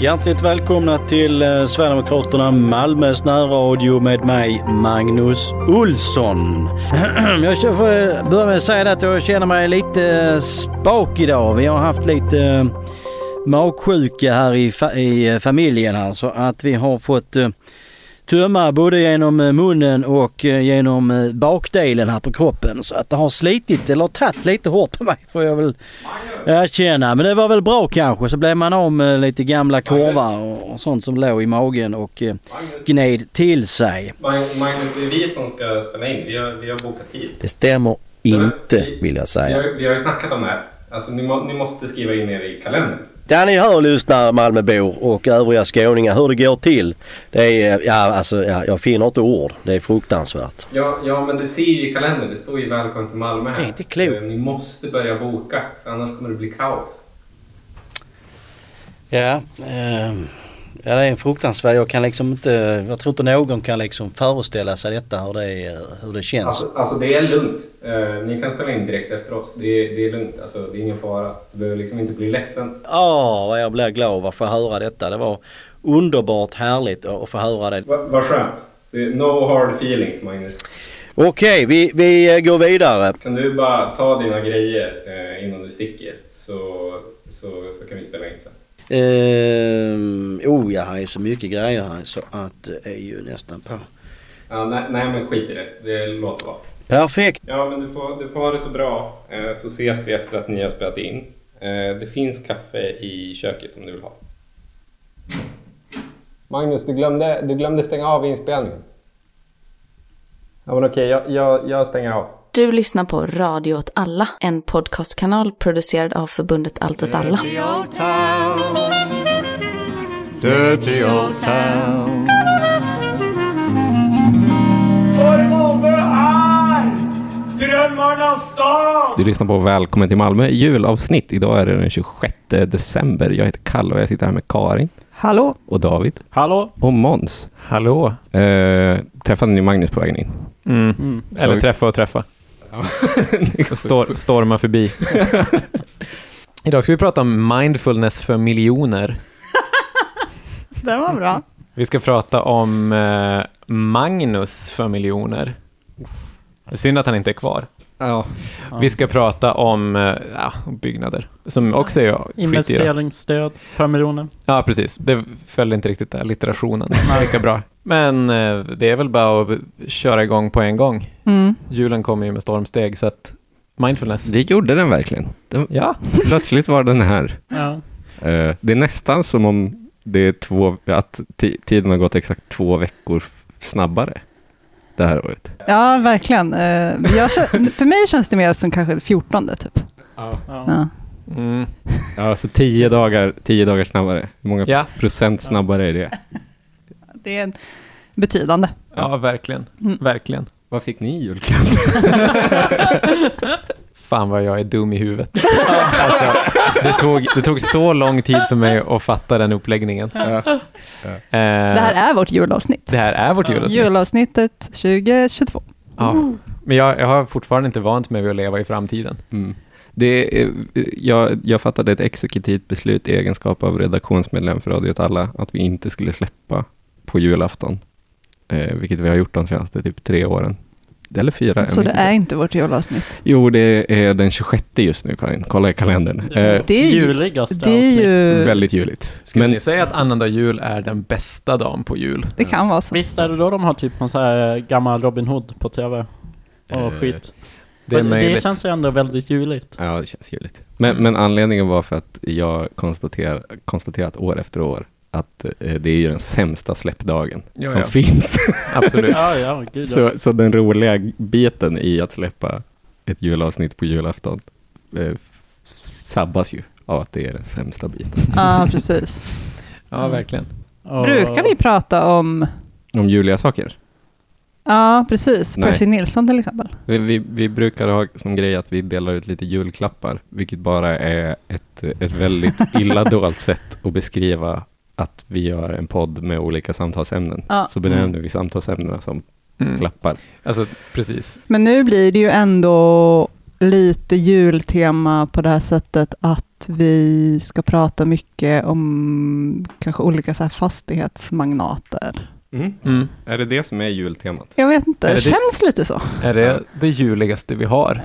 Hjärtligt välkomna till eh, Sverigedemokraterna Malmös närradio med mig Magnus Olsson. Jag ska eh, börja med att säga att jag känner mig lite eh, spak idag. Vi har haft lite magsjuka här i, fa- i familjen här så att vi har fått tömma både genom eh, munnen och eh, genom eh, bakdelen här på kroppen. Så att det har slitit eller tagit lite hårt på mig får jag väl erkänna. Men det var väl bra kanske. Så blev man av med lite gamla korvar och, sånt som låg i magen och gned till sig. Mag- Magnus, det är vi som ska spela in. Vi har, vi har bokat tid. Det stämmer inte vill jag Vi säga. har, vi har ju snackat om det här. Alltså, ni, må, ni måste skriva in er i kalendern. Där ni hör lyssnare Malmöbor och övriga skåningar hur det går till. Det är, ja alltså ja, jag finner inte ord. Det är fruktansvärt. Ja, ja, men du ser ju i kalendern. Det står ju välkommen till Malmö här. Det är inte klokt. Eh, Ni måste börja boka, för annars kommer det bli kaos. Ja, ehm, ja det är en fruktansvärd. Jag kan liksom inte, jag tror inte någon kan liksom föreställa sig detta hur det, är, hur det känns. Alltså, alltså det är lugnt. Eh, ni kan spela in direkt efter oss. Det är, det är lugnt. Alltså, det är ingen fara. Du behöver liksom inte bli ledsen. Ja, vad jag blir glad att få höra detta. Det var underbart härligt att få höra det. Va- Vad skönt. Det är no hard feelings, Magnus. Okej, vi, vi eh, går vidare. Kan du bara ta dina grejer eh, innan du sticker så, så, så kan vi spela in sen. Ehm, oh, jag har ju så mycket grejer här så att det är ju nästan på. Ja, nej, nej, men skit i det. Det låter bra. Perfekt. Ja, men du får, du får ha det så bra. Eh, så ses vi efter att ni har spelat in. Eh, det finns kaffe i köket om du vill ha. Magnus, du glömde, du glömde stänga av inspelningen. Ja, men okej, jag, jag, jag stänger av. Du lyssnar på Radio åt alla, en podcastkanal producerad av förbundet Allt åt alla. Dirty old town. För Malmö är drömmarnas stad! Du lyssnar på Välkommen till Malmö julavsnitt. Idag är det den 26 december. Jag heter Kalle och jag sitter här med Karin Hallå? och David Hallå? och Måns. Hallå? Eh, träffade ni Magnus på vägen in? Mm. Så- Eller träffa och träffa. Stor, storma förbi. Idag ska vi prata om mindfulness för miljoner. Det var bra. Vi ska prata om eh, Magnus för miljoner. Synd att han inte är kvar. Ja. Vi ska prata om eh, ja, byggnader, som också är skitdyra. Investeringsstöd, 5 miljoner. Ja, precis. Det följde inte riktigt där, litterationen. Lika bra. Men eh, det är väl bara att köra igång på en gång. Mm. Julen kommer ju med stormsteg, så att mindfulness. Det gjorde den verkligen. Den, Ja, plötsligt var den här. Ja. Det är nästan som om det är två, att ti- tiden har gått exakt två veckor snabbare det här året. Ja, verkligen. Eh, Jag, för mig känns det mer som kanske det 14 typ. Ja. Ja. mm. Ja, så tio dagar, tio dagar snabbare. Hur många ja. procent snabbare är det? Det är betydande. ja verkligen. Mm. Verkligen. Vad fick ni i julklapp? Fan vad jag är dum i huvudet. alltså, det, tog, det tog så lång tid för mig att fatta den uppläggningen. Ja. Eh, Det här är vårt julavsnitt. det här är vårt julavsnitt. Julavsnittet 2022. Ja. Men jag, jag har fortfarande inte vant mig vid att leva i framtiden. Mm. Det är, jag, jag fattade ett exekutivt beslut i egenskap av redaktionsmedlem för Radio åt alla att vi inte skulle släppa på julafton. Eh, vilket vi har gjort de senaste typ tre åren. Eller fyra. Så det är inte. vårt julavsnitt. Jo, det är den 26 just nu Karin. Kolla i kalendern. Eh, Det är ju- Juligaste Det är ju... väldigt juligt. Skulle Men ni säga att annandag jul är den bästa dagen på jul? Det kan vara så. Visst är det då de har typ någon så här gammal Robin Hood på TV? Och Eh, skit. Det är det, det känns ju ändå väldigt juligt. Ja, det känns juligt. Men, men anledningen var för att jag konstaterar, konstaterat år efter år att eh, det är ju den sämsta släppdagen Ja, som ja. finns. Absolut. Ja, ja, gud ja. Så, så den roliga biten i att släppa ett julavsnitt på julafton eh, sabbas ju av att det är den sämsta biten. Ja, precis. Ja, verkligen. Och- Brukar vi prata om... Om Julia-saker. Ja, precis. Nej. Percy Nilsson till exempel. Vi, vi, vi brukar ha som grej att vi delar ut lite julklappar, vilket bara är ett, ett väldigt illa dolt sätt att beskriva att vi gör en podd med olika samtalsämnen. Ja. Så benämner vi samtalsämnena som Mm. klappar. Alltså, precis. Men nu blir det ju ändå lite jultema på det här sättet att vi ska prata mycket om kanske olika så här fastighetsmagnater. Mm. Är det det som är jultemat? Jag vet inte, Är det det det? känns lite så. Är det det juligaste vi har?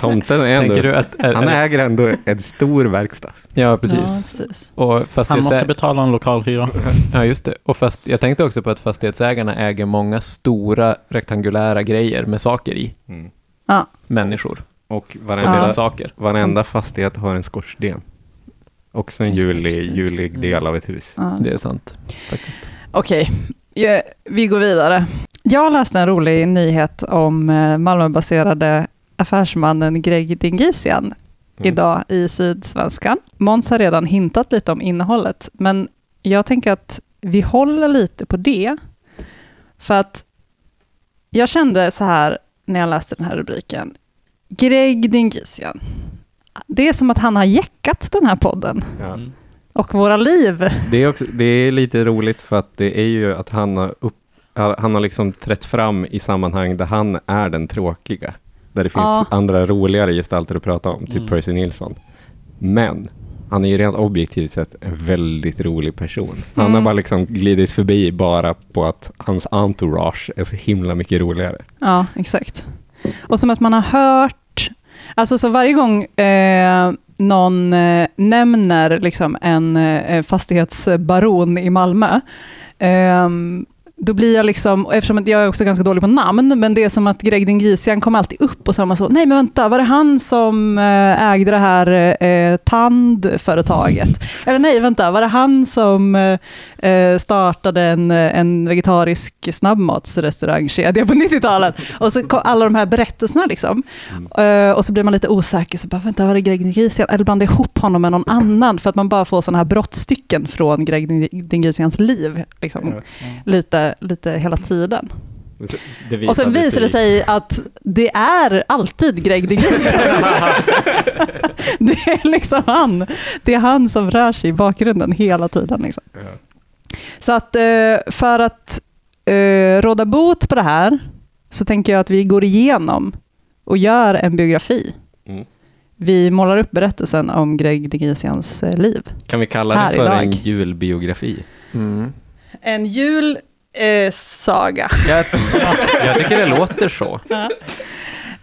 Tomten är ändå... Du att... Är, Han äger ändå en stor verkstad. ja, precis. Ja, precis. Och Han måste betala en lokalhyra. Ja, just det. Och fast, jag tänkte också på att fastighetsägarna äger många stora rektangulära grejer med saker i. Mm. Ja. Människor. Och varenda, deras saker. varenda fastighet har en skorsten. Också en julig, julig del av ett hus. Ja, Det är sant, faktiskt. Okej, ja, vi går vidare. Jag läste en rolig nyhet om eh, Malmöbaserade affärsmannen Greg Dingisian Mm. idag i Sydsvenskan. Måns har redan hintat lite om innehållet, men jag tänker att vi håller lite på det. För att jag kände så här när jag läste den här rubriken. Greg Dingisian. Det är som att han har jäckat den här podden Ja. och våra liv. Det, är också, det är lite roligt för att det är ju att han har, upp, han har liksom trätt fram i sammanhang där han är den tråkiga. Där det finns Ja. andra roligare gestalter att prata om, typ Mm. Percy Nilsson. Men han är ju rent objektivt sett en väldigt rolig person. Han Mm. har bara liksom glidit förbi bara på att hans entourage är så himla mycket roligare. Ja, exakt. Och som att man har hört, alltså så varje gång eh, någon eh, nämner liksom en eh, fastighetsbaron i Malmö, ehm, då blir jag liksom, eftersom jag är också ganska dålig på namn, men det är som att Greg Dingisian kommer alltid upp och så är man så, nej men vänta, var det han som eh, ägde det här eh, tandföretaget? Eller nej, vänta, var det han som eh, eh, startade en, en vegetarisk snabbmatsrestaurangkedja på 90-talet? Och så kom alla de här berättelserna liksom. Eh, och så blir man lite osäker, så bara, vänta, var det Greg Dingisian? Eller blandade ihop honom med någon annan, för att man bara får sådana här brottstycken från Greg Dingisians liv, liksom, lite, lite hela tiden. Det Och sen visar det sig att det är alltid Greg Dingisian. det är liksom han. Det är han som rör sig i bakgrunden hela tiden. Liksom. Så att eh, för att eh, råda bot på det här så tänker jag att vi går igenom och gör en biografi. Mm. Vi målar upp berättelsen om Greg Dingisians eh, liv. Kan vi kalla det för idag. en julbiografi? Mm. En jul eh, saga. Jag, jag tycker det låter så.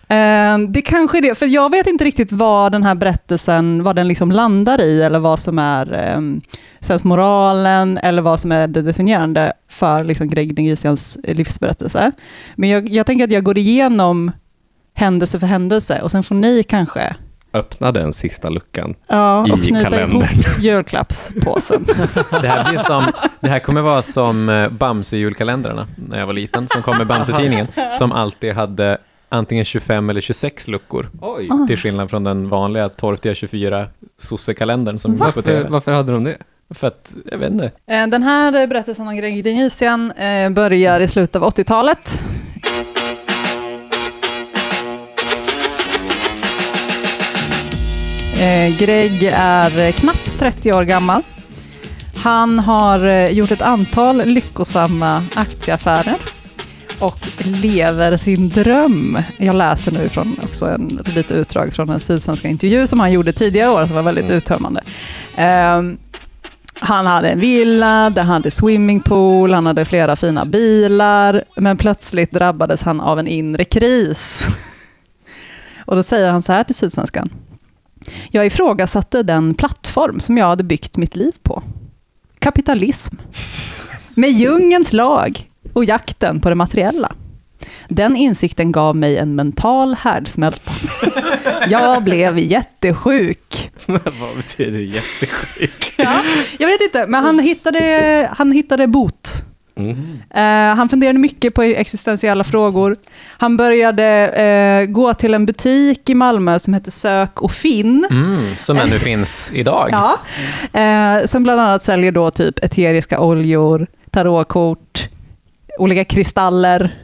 Eh, Det kanske är det, för jag vet inte riktigt vad den här berättelsen, vad den liksom landar i, eller vad som är um, sensmoralen, eller vad som är det definierande för liksom Greg Dingisians livsberättelse. Men jag, jag tänker att jag går igenom händelse för händelse, och sen får ni kanske Öppna den sista luckan. ja, I och knyta kalendern. ihop julklappspåsen. Det här, blir som, det här kommer vara som eh, Bamse-julkalendrarna när jag var liten, som kom med Bamse-tidningen, som alltid hade antingen 25 eller 26 luckor, Oj. Ah. till skillnad från den vanliga torftiga 24 sossekalendern som gick på Varför, TV. varför hade de det? För att, jag vet inte. Eh, Den här berättelsen om Greg Dingisian eh, börjar i slutet av 80-talet. Greg är eh, knappt 30 år gammal. Han har eh, gjort ett antal lyckosamma aktieaffärer och lever sin dröm. Jag läser nu från också en lite utdrag från en sydsvenska intervju som han gjorde tidigare år som var väldigt uttömmande. Ehm, han hade en villa, där han hade swimmingpool, han hade flera fina bilar, men plötsligt drabbades han av en inre kris. Och då säger han så här till Sydsvenskan. Jag ifrågasatte den plattform som jag hade byggt mitt liv på. Kapitalism. Med djungelns lag och jakten på det materiella. Den insikten gav mig en mental härdsmälta. Jag blev jättesjuk. Vad betyder jättesjuk? Ja, jag vet inte, men han hittade, han hittade bot. Mm. Eh, han funderade mycket på existentiella frågor. Han började eh, gå till en butik i Malmö som hette Sök och Finn. Mm, som ännu finns idag. Ja, eh, som bland annat säljer då typ eteriska oljor, tarotkort, olika kristaller.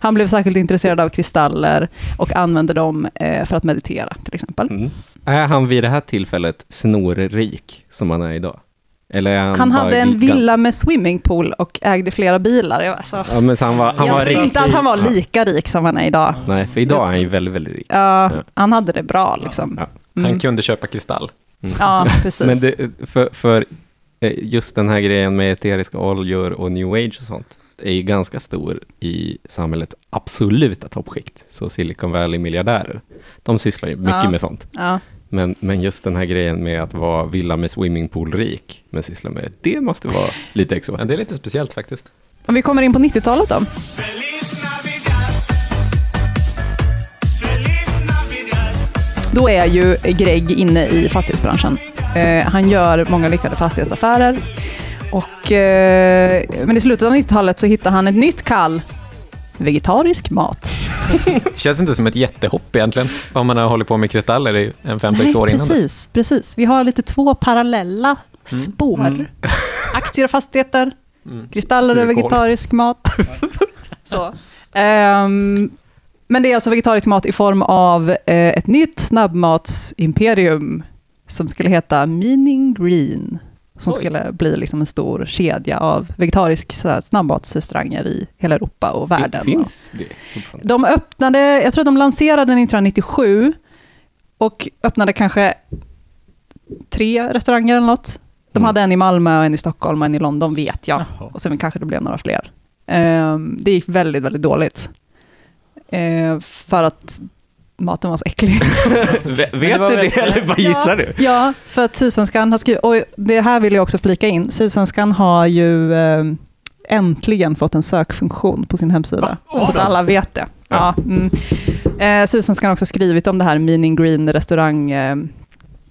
Han blev särskilt intresserad av kristaller och använde dem eh, för att meditera till exempel. Mm. Är han vid det här tillfället snorrik som han är idag? Han, Han hade en villa med swimmingpool och ägde flera bilar. Alltså, Ja, men så han var, han jag var rik. inte att han var lika rik som han är idag. Nej, för idag är han ju väldigt, väldigt rik. Ja, Ja. han hade det bra liksom. Ja. Mm. Han kunde köpa kristall. Ja, precis. Men det, för, för eh, just den här grejen med eteriska oljor och new age och sånt är ju ganska stor i samhällets absoluta toppskikt. Så Silicon Valley-miljardärer, de sysslar ju mycket Ja. med sånt. Men, men just den här grejen med att vara villa med swimmingpool-rik, men syssla med det, det måste vara lite exotiskt. Ja, det är lite speciellt faktiskt. Om vi kommer in på 90-talet då. Då är ju Greg inne i fastighetsbranschen. Eh, han gör många lyckade fastighetsaffärer. Och, eh, men i slutet av 90-talet så hittar han ett nytt kall. Vegetarisk mat. Det känns inte som ett jättehopp egentligen, om man har hållit på med kristaller i en fem sex år innan dess. precis, precis. Vi har lite två parallella spår. Mm. Aktier och fastigheter, Mm. kristaller och vegetarisk mat. så. Ehm, men det är alltså vegetarisk mat i form av eh, ett nytt snabbmatsimperium som skulle heta Meaning Green. Som Oj. skulle bli liksom en stor kedja av vegetarisk snabbmatsrestauranger i hela Europa och världen. Finns det? De öppnade, jag tror att de lanserade 1997 och öppnade kanske tre restauranger eller något. De Mm. hade en i Malmö, och en i Stockholm och en i London vet jag. Jaha. Och sen kanske det blev några fler. Ehm, det gick väldigt, väldigt dåligt. Ehm, för att maten var så äcklig. Vet du det eller bara gissar du? ja, för att Sydsvenskan har skrivit, och det här vill jag också flika in, Sydsvenskan har ju ehm, äntligen fått en sökfunktion på sin hemsida. så att alla vet det. Ja. Mm. Eh, Sydsvenskan har också skrivit om det här Meaning Green restaurang eh,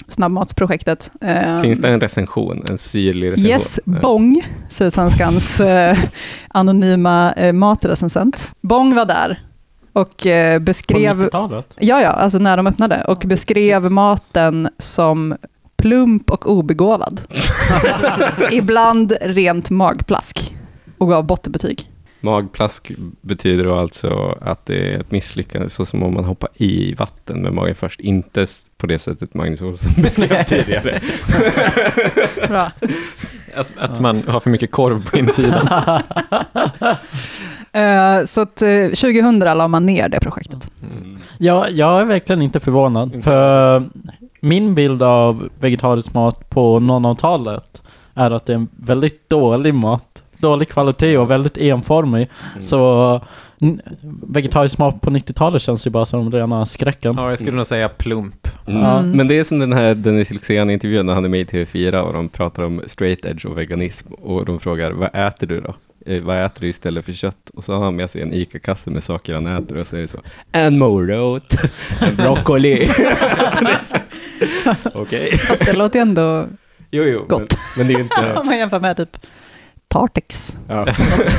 snabbmatsprojektet. Eh, Finns det en recension? En syrlig recension? Yes, Bong, Sydsvenskans eh, anonyma eh, matrecensent. Bong var där och eh, På beskrev... 90-talet? Ja, ja, alltså när de öppnade. Och beskrev maten som plump och obegåvad. Ibland rent magplask. Och gav bottenbetyg. Magplask betyder då alltså att det är ett misslyckande, så som om man hoppar i vatten med magen först, inte på det sättet Magnus Olsson beskrev tidigare. Bra. Att, att man har för mycket korv på insidan. Eh, så att eh, 2000 la man ner det projektet. Mm. Ja, jag är verkligen inte förvånad. För min bild av vegetarisk mat på 00-talet är att det är en väldigt dålig mat. Dålig kvalitet och väldigt enformig. Mm. Så vegetarisk mat på 90-talet känns ju bara som rena skräcken. Ja, jag skulle nog säga plump. Mm. Ja. Men det är som den här Dennis Lyxzén-intervjun när han är med i TV4 och de pratar om straight edge och veganism och de frågar vad äter du då? Eh, vad äter du istället för kött? Och så har han med sig en ICA-kasse med saker han äter och så är det så En morot, en broccoli. Okej. Fast det låter ju ändå, Jo, jo. Men, Gott. men det är ju inte... om man jämför med typ Tartex. Ja.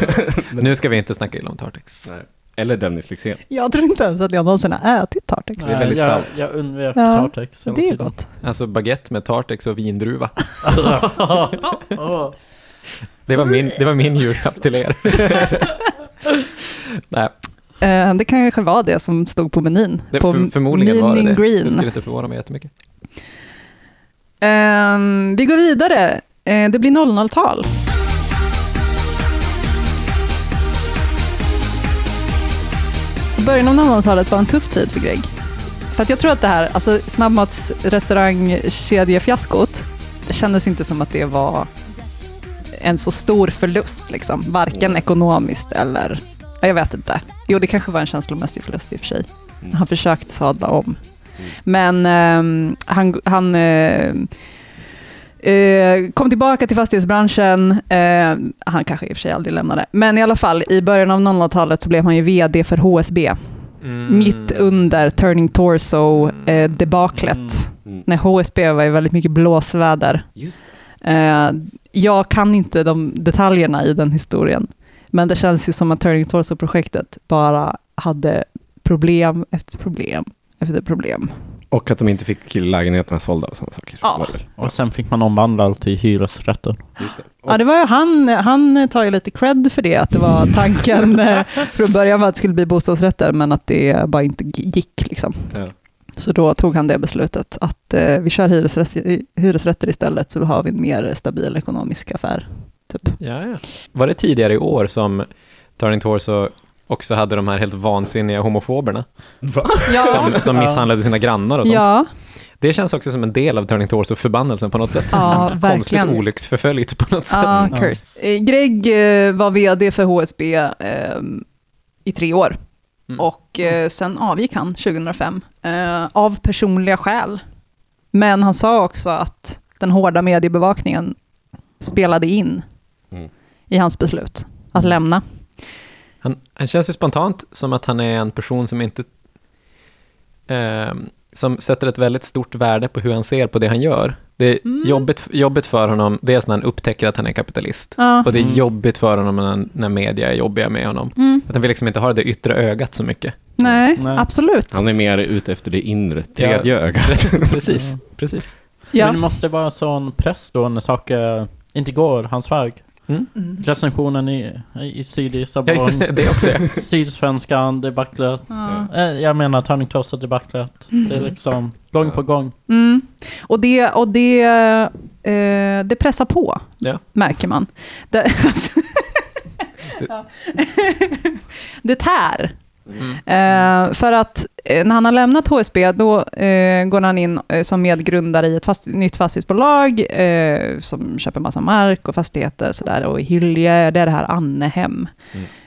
Nu ska vi inte snacka illa om Tartex. Nej. Eller Dennis Lyxzén. Jag tror inte ens att jag någonsin har ätit Tartex. Det är väldigt jag, salt. jag undvek Ja, Tartex Det är tiden. gott. Alltså baguette med Tartex och vindruva. Det var min, det var min julklapp till er. Nej, Eh, det kanske var det som stod på menyn. det, på för, förmodligen var det det. Green. Det skulle inte förvåna mig jättemycket. Ehm, vi går vidare. Eh, det blir 00-tal. Början av 00-talet var en tuff tid för Greg. För att jag tror att det här, alltså snabbmatsrestaurangkedjefiaskot, det kändes inte som att det var en så stor förlust, liksom. varken ekonomiskt eller, ja, jag vet inte. Jo, det kanske var en känslomässig förlust i och för sig. Mm. Han försökte sadla om. Men ehm, han, han eh, kom tillbaka till fastighetsbranschen. Eh, han kanske i och för sig aldrig lämnade. Men i alla fall, i början av 00-talet så blev han ju VD för HSB. Mm. Mitt under Turning Torso-debaklet. Mm. När HSB var i väldigt mycket blåsväder. Just Eh, jag kan inte de detaljerna i den historien. Men det känns ju som att Turning Torso-projektet bara hade problem efter problem efter problem. Och att de inte fick lägenheterna sålda och sådana saker. Ja. Och sen fick man omvandla allt till hyresrätter. Just det. Ja, det var ju han, han tar ju lite cred för det, att det var tanken eh, från början var att det skulle bli bostadsrätter, men att det bara inte gick. Liksom. Ja. Så då tog han det beslutet att eh, vi kör hyresrätter, hyresrätter istället, så har vi en mer stabil ekonomisk affär. Typ. Ja, ja. Var det tidigare i år som Turning Torso också hade de här helt vansinniga homofoberna Ja, som, som misshandlade sina grannar och sånt? ja, Det känns också som en del av Turning Torso-förbannelsen på något sätt. Ja, Konstigt olycksförföljt på något ja, sätt. cursed. Eh, Greg eh, var vd för HSB eh, i tre år. Mm. Och eh, sen avgick han 2005 eh, av personliga skäl. Men han sa också att den hårda mediebevakningen spelade in Mm. i hans beslut att lämna. Han, han känns ju spontant som att han är en person som inte... Eh, som sätter ett väldigt stort värde på hur han ser på det han gör. Det är Mm. jobbigt, jobbigt för honom, dels när han upptäcker att han är kapitalist. Ja. Och det är Mm. jobbigt för honom när, när media är jobbiga med honom. Mm. Att han vill liksom inte ha det yttre ögat så mycket. Nej, Nej. absolut. Han är mer ute efter det inre, tredje ögat. precis, precis. Ja. Men det måste vara sån press då när saker inte går hans väg. Mm. Mm. Recensionen i, i Syd i Ja, Sabon. just det, det också. Sydsvenskan, debaclet. Ja. Eh, Jag menar Turning Toss och debaclet. Det är liksom gång på gång. Mm. Och det, och det, eh, det pressar på, Ja. märker man. Det, Ja. det tär. Mm. Eh, för att eh, när han har lämnat HSB, då eh, går han in som medgrundare i ett fast, nytt fastighetsbolag som köper massa mark och fastigheter. Sådär. Och i Hylje, det är det här Annehem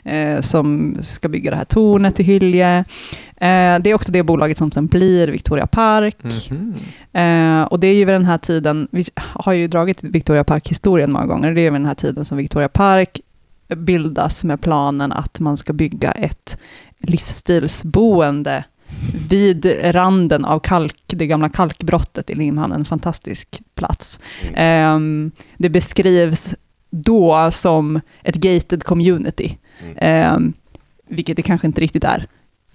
eh, som ska bygga det här tornet i Hylje. Det är också det bolaget som sen blir Victoria Park. Eh, och det är ju vid den här tiden, vi har ju dragit Victoria Park-historien många gånger, det är vid den här tiden som Victoria Park bildas med planen att man ska bygga ett livsstilsboende vid randen av kalk, det gamla kalkbrottet i Limhamn, en fantastisk plats. Eh, det beskrivs då som ett gated community, eh, vilket det kanske inte riktigt är.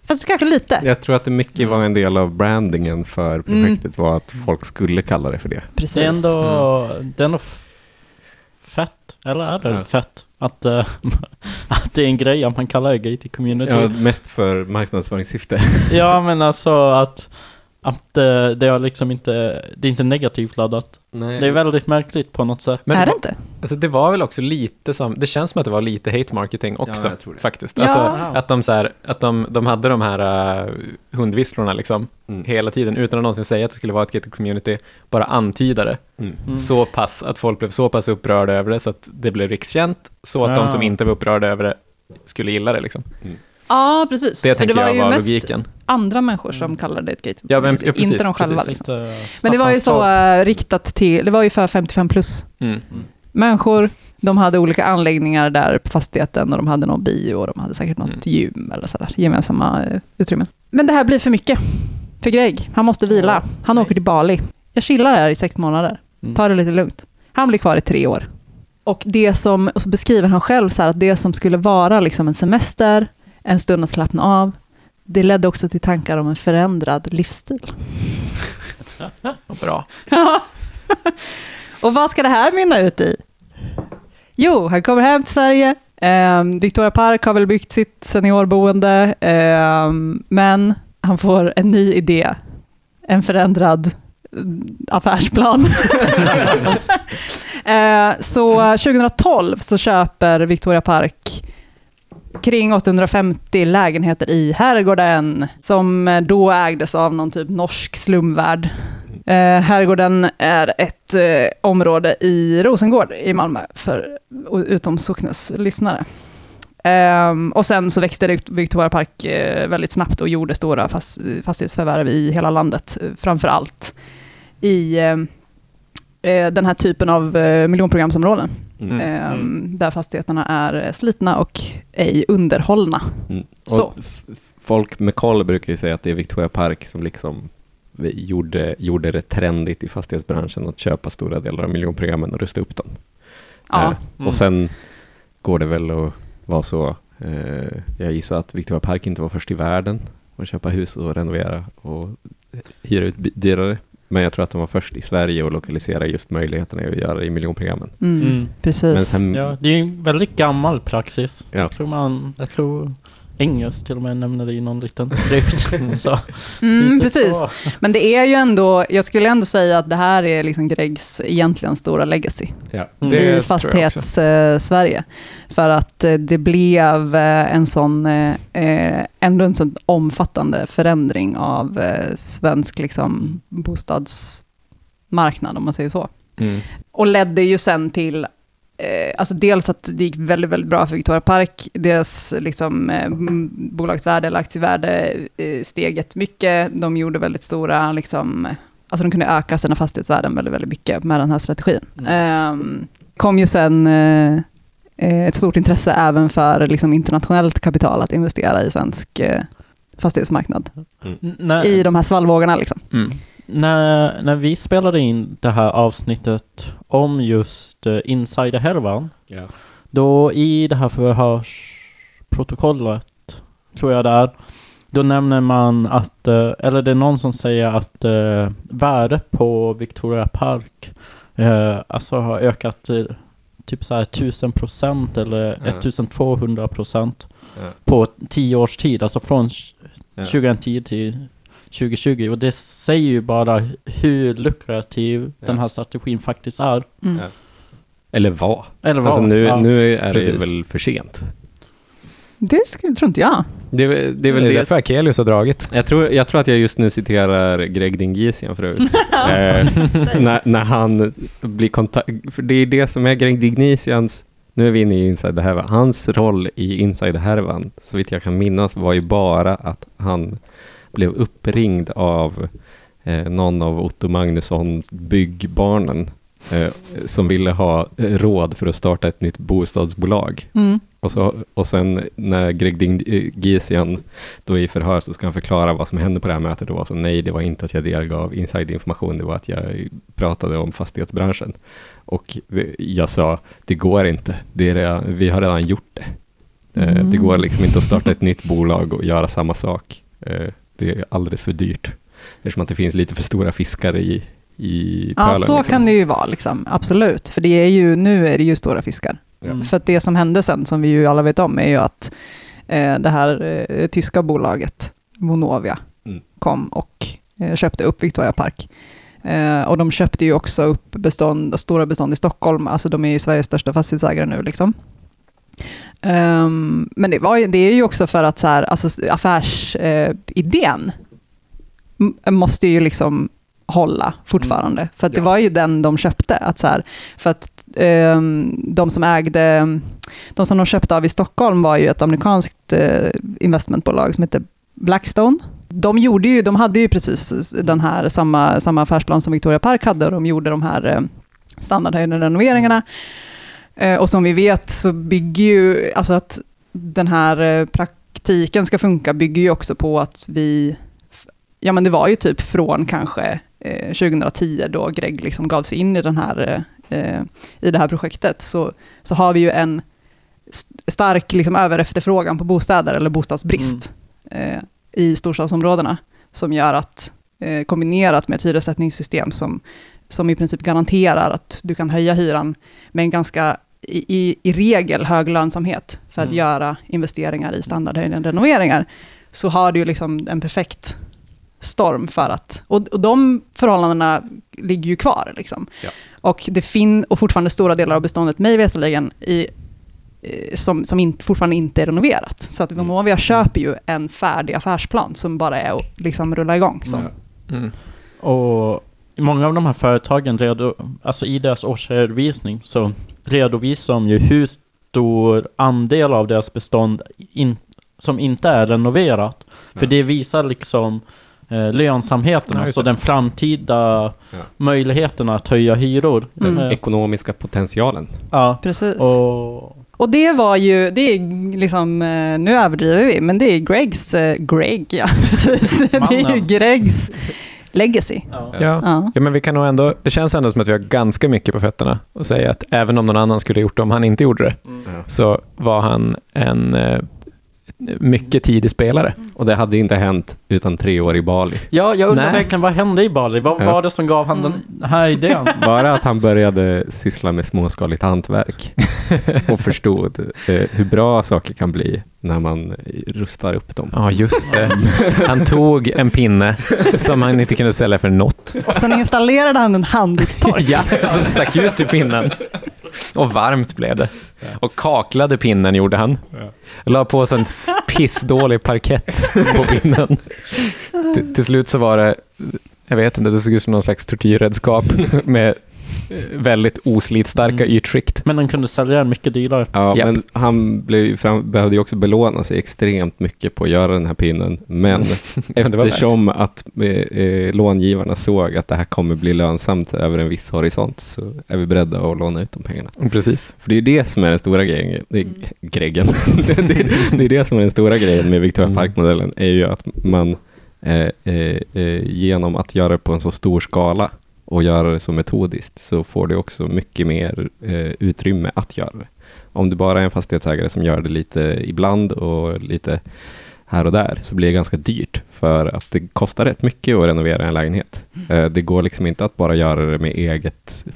Fast kanske lite. Jag tror att det mycket var en del av brandingen för projektet var att folk skulle kalla det för det. Precis. Det är ändå, det är ändå f- fett. Eller är det Ja. fett? Att, eh, att det är en grej att man kallar det till community. Ja, Ja, mest för marknadsföringssyfte. men alltså att, att eh, det är liksom inte, det är inte negativt laddat. Nej. Det är väldigt märkligt på något sätt. Men är det inte? Alltså det var väl också lite som, det känns som att det var lite hate marketing också, jag tror det. faktiskt. Ja. Alltså att de så här, att de, de hade de här uh, hundvisslorna liksom, Mm. hela tiden, utan att någonsin säga att det skulle vara ett gated community, bara antyda det. Mm. Mm. Så pass, att folk blev så pass upprörda över det, så att det blev rikskänt, så att Ja. de som inte var upprörda över det skulle gilla det liksom. Ja, precis. Det För tänker var jag ju var mest logiken. andra människor som kallade det ett gate. Ja, men- ja, precis, inte de själva. precis. Liksom. Lite Men det var ju så eh, riktat till, det var ju för 55 plus Mm. människor. De hade olika anläggningar där på fastigheten och de hade någon bio och de hade säkert något Mm. gym eller sådär, gemensamma eh, utrymmen. Men det här blir för mycket för Greg. Han måste vila. Han nej. åker till Bali. Jag chillar här i sex månader. Mm. Ta det lite lugnt. Han blir kvar i tre år. Och det som, och så beskriver han själv så här, att det som skulle vara liksom en semester, en stund att slappna av, det ledde också till tankar om en förändrad livsstil. Bra. och vad ska det här mynna ut i? Jo, han kommer hem till Sverige. Ehm, Victoria Park har väl byggt sitt seniorboende, ehm, men han får en ny idé. En förändrad mm, affärsplan. Eh, så 2012 så köper Victoria Park kring 850 lägenheter i Herrgården, som eh, då ägdes av någon typ norsk slumvärd. Eh, Herrgården är ett eh, område i Rosengård i Malmö, för utom Socknes lyssnare. Eh, och sen så växte Victoria Park eh, väldigt snabbt och gjorde stora fast, fastighetsförvärv i hela landet, eh, framför allt i eh, den här typen av eh, miljonprogramsområden. Mm. Ehm, Där fastigheterna är eh, slitna och ej underhållna. Mm. Så. Folk med koll brukar ju säga att det är Victoria Park som liksom gjorde, gjorde det trendigt i fastighetsbranschen att köpa stora delar av miljonprogrammen och rusta upp dem. Ja. Eh, Mm. Och sen går det väl att vara så, eh, jag gissar att Victoria Park inte var först i världen att köpa hus och renovera och hyra ut dyrare. Men jag tror att de var först i Sverige och lokalisera just möjligheterna att göra det i miljonprogrammen. Mm, Mm. Precis. Men sen, Ja, det är ju en väldigt gammal praxis. ja, Jag tror man, jag tror engelskt till och med nämner det i någon liten skrift. så, Mm, precis. så. Men det är ju ändå, jag skulle ändå säga att det här är liksom Gregs egentligen stora legacy Ja. Mm. I fastighets-Sverige. För att eh, det blev eh, en sån, eh, ändå en sån omfattande förändring av svensk liksom, bostadsmarknad, om man säger så. Mm. Och ledde ju sen till, eh, alltså dels att det gick väldigt, väldigt bra för Victoria Park. Deras liksom, eh, bolagsvärde eller aktievärde eh, steg jättemycket. De gjorde väldigt stora, liksom, alltså de kunde öka sina fastighetsvärden väldigt, väldigt mycket med den här strategin. Ehm, kom ju sen eh, eh, ett stort intresse även för liksom, internationellt kapital att investera i svensk eh, fastighetsmarknad. När, I de här svallvågorna liksom. Mm. När, när vi spelade in det här avsnittet om just uh, insiderhärvan, Ja. då i det här förhörsprotokollet, tror jag det är, då nämner man att, eh, eller det är någon som säger att uh, värdet på Victoria Park eh, alltså har ökat till typ så här 1000 procent eller Ja. 1200 procent Ja. på tio års tid, alltså från Ja. 2010 till 2020. Och det säger ju bara hur lukrativ Ja. den här strategin faktiskt är. Mm. Ja. Eller vad? Eller vad? Alltså nu, ja. nu är Precis. det väl för sent. Det skulle, tror inte jag. Det, är väl- det är väl Det är det. därför Akelius har dragit. Jag tror, jag tror att jag just nu citerar Greg Dingisian förut. eh, när, när han blir kontakt... För det är det som är Greg Dinisians... Nu är vi inne i Insider-härvan. Hans roll i Insider-härvan, så vitt jag kan minnas, var ju bara att han blev uppringd av eh, någon av Otto Magnussons byggbarnen eh, som ville ha eh, råd för att starta ett nytt bostadsbolag. Mm. Och, så, och sen när Greg Dingisian då är i förhör så ska han förklara vad som hände på det här mötet och var så nej, det var inte att jag delgav insiderinformation, det var att jag pratade om fastighetsbranschen. Och det- jag sa, det går inte, det är redan, vi har redan gjort det. Eh, Det Mm. går liksom inte att starta ett nytt bolag och göra samma sak. Det är alldeles för dyrt. Eftersom att det finns lite för stora fiskar i, i Ja, pölen. så liksom. kan det ju vara, liksom. absolut. För det är ju, nu är det ju stora fiskar. Mm. För att det som hände sen, som vi ju alla vet om, är ju att eh, det här eh, tyska bolaget, Vonovia, Mm. kom och eh, köpte upp Victoria Park. Eh, och de köpte ju också upp bestånd, stora bestånd i Stockholm, alltså de är ju Sveriges största fastighetsägare nu. Liksom. Ehm, men det, var, det är ju också för att så här, alltså, affärsidén eh, måste ju liksom hålla fortfarande. För att det Ja. var ju den de köpte. Att så här, för att ehm, de som ägde, de som de köpte av i Stockholm var ju ett amerikanskt eh, investmentbolag som hette Blackstone. De, gjorde ju, de hade ju precis den här samma, samma affärsplan som Victoria Park hade och de gjorde de här eh, standardhöjande renoveringarna. Eh, Eh, och som vi vet så bygger ju, alltså att den här eh, praktiken ska funka bygger ju också på att vi, ja men det var ju typ från kanske eh, 2010 då Greg liksom gav sig in i, den här, i det här projektet, så, så har vi ju en stark liksom, överefterfrågan på bostäder, eller bostadsbrist, mm. i storstadsområdena, som gör att, kombinerat med ett hyressättningssystem som, som i princip garanterar att du kan höja hyran med en ganska, i, i, regel, hög lönsamhet för att Mm. göra investeringar i standardhöjande renoveringar, så har du ju liksom en perfekt storm för att, och, och de förhållandena ligger ju kvar. Liksom. Ja. Och det finns, och fortfarande stora delar av beståndet, mig veterligen, i, eh, som, som inte, fortfarande inte är renoverat. Så att Vonovia köper ju en färdig affärsplan som bara är att liksom rulla igång. Så. Mm. Och många av de här företagen, redo, alltså i deras årsredovisning, så redovisar de ju hur stor andel av deras bestånd in, som inte är renoverat. För det visar liksom eh, lönsamheten, alltså den framtida Ja. möjligheterna att höja hyror. Mm. Eh, Ekonomiska potentialen. ja. Precis. Och, Och det var ju, det är liksom, eh, nu överdriver vi, men det är Gregs, eh, Greg, ja precis. Det är ju Mannen. Gregs legacy. ja. Ja. Ja. ja, men vi kan nog ändå, det känns ändå som att vi har ganska mycket på fötterna och säga att även om någon annan skulle gjort det, om han inte gjorde det, Ja. så var han en, eh, mycket tidig spelare. Och det hade inte hänt utan tre år i Bali. Ja, jag undrar Nej. verkligen vad hände i Bali? Vad Ja. var det som gav han den här idén? Bara att han började syssla med småskaligt hantverk och förstod eh, hur bra saker kan bli när man rustar upp dem. Ja, just det. Han tog en pinne som han inte kunde sälja för något. Och sen installerade han en handdukstork. Ja, som stack ut ur pinnen. Och varmt blev det. Och kaklade pinnen gjorde han. La på sig en pissdålig parkett på pinnen. Till, till slut så var det, jag vet inte, det såg ut som någon slags tortyrredskap med väldigt oslitstarka Mm. ytskikt. Men den kunde sälja den mycket dyrare. Ja, Japp. men han blev, fram, behövde ju också belåna sig extremt mycket på att göra den här pinnen. Men eftersom att eh, eh, långivarna såg att det här kommer bli lönsamt över en viss horisont så är vi beredda att låna ut de pengarna. Precis. För det är ju det som är den stora grejen. Det är, Greggen. det, det, det är det som är den stora grejen med Victoria Mm. Park-modellen. är ju att man eh, eh, eh, genom att göra det på en så stor skala och göra det så metodiskt så får du också mycket mer eh, utrymme att göra det. Om du bara är en fastighetsägare som gör det lite ibland och lite här och där så blir det ganska dyrt för att det kostar rätt mycket att renovera en lägenhet. Eh, det går liksom inte att bara göra det med eget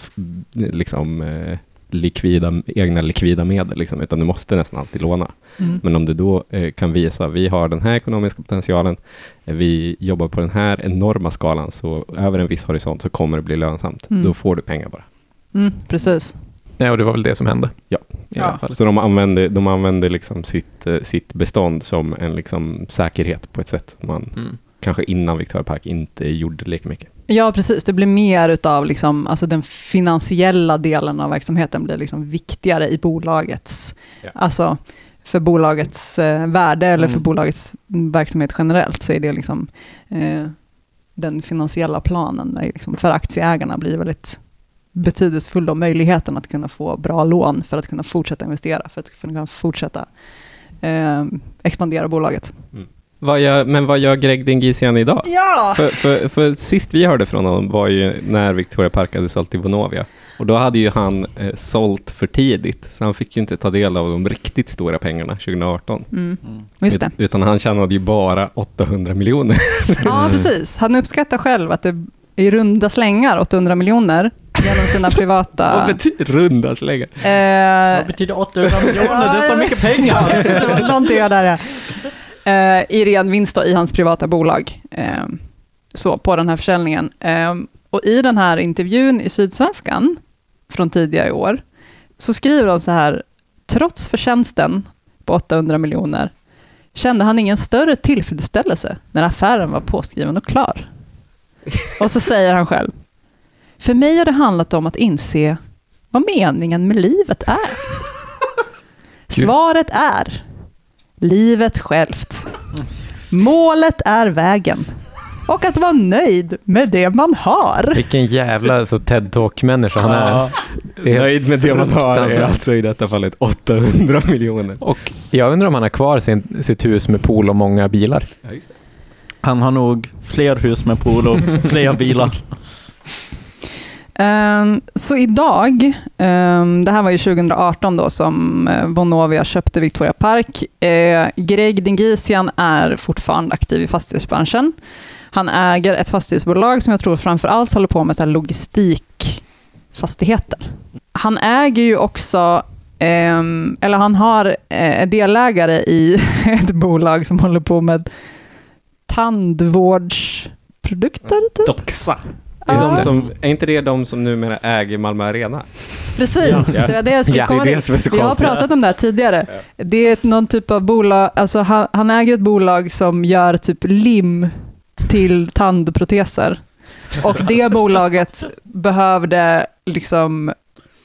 liksom, eh, likvida, egna likvida medel, liksom, utan du måste nästan alltid låna. Mm. Men om du då eh, kan visa, vi har den här ekonomiska potentialen, eh, vi jobbar på den här enorma skalan, så över en viss horisont så kommer det bli lönsamt. Mm. Då får du pengar bara. Mm, precis. Ja, och det var väl det som hände. Ja. Fall. Så de använder, de använder liksom sitt, eh, sitt bestånd som en liksom säkerhet på ett sätt man Mm. kanske innan Victoria Park inte gjorde lika mycket. Ja, precis. Det blir mer utav liksom, alltså den finansiella delen av verksamheten blir liksom viktigare i bolagets, Ja. alltså för bolagets eh, värde eller för Mm. bolagets verksamhet generellt så är det liksom eh, den finansiella planen liksom, för aktieägarna blir väldigt betydelsefull och möjligheten att kunna få bra lån för att kunna fortsätta investera, för att kunna fortsätta eh, expandera bolaget. Vad gör, men vad gör Greg Dingisian idag? Ja! För, för, för sist vi hörde från honom var ju när Victoria Park hade sålt till Vonovia. Och då hade ju han eh, sålt för tidigt, så han fick ju inte ta del av de riktigt stora pengarna 2018. Mm. Just det. Ut- Utan han tjänade ju bara 800 miljoner. Ja, precis. Han uppskattar själv att det i runda slängar 800 miljoner genom sina Vad privata... betyder runda slängar? Eh, Vad betyder 800 miljoner? Det är så mycket pengar! det var någonting jag där, ja. Eh, I ren vinst då, i hans privata bolag. Eh, så, på den här försäljningen. Eh, och i den här intervjun i Sydsvenskan från tidigare i år, så skriver de så här, trots förtjänsten på 800 miljoner, kände han ingen större tillfredsställelse när affären var påskriven och klar. Och så säger han själv, för mig har det handlat om att inse vad meningen med livet är. Svaret är livet självt. Målet är vägen. Och att vara nöjd med det man har. Vilken jävla så TED-talk-människa han är. Är Nöjd med det man har är alltså i detta fallet 800 miljoner. Och jag undrar om han har kvar sin, sitt hus med pool och många bilar. Ja, just det. Han har nog fler hus med pool och fler bilar. Um, så idag, um, det här var ju 2018 då som eh, Bonovia köpte Victoria Park. Uh, Greg Dingisian är fortfarande aktiv i fastighetsbranschen. Han äger ett fastighetsbolag som jag tror framför allt håller på med så här logistikfastigheter. Han äger ju också, um, eller han har eh, delägare i ett bolag som håller på med tandvårdsprodukter. Typ. Doxa. Det är, de Ja. som, är inte det de som numera äger Malmö Arena? Precis, Ja. det var det jag skulle Ja, komma det är det till. Vi har pratat om det här tidigare. Det är någon typ av bolag, alltså han, han äger ett bolag som gör typ lim till tandproteser. Och det bolaget behövde liksom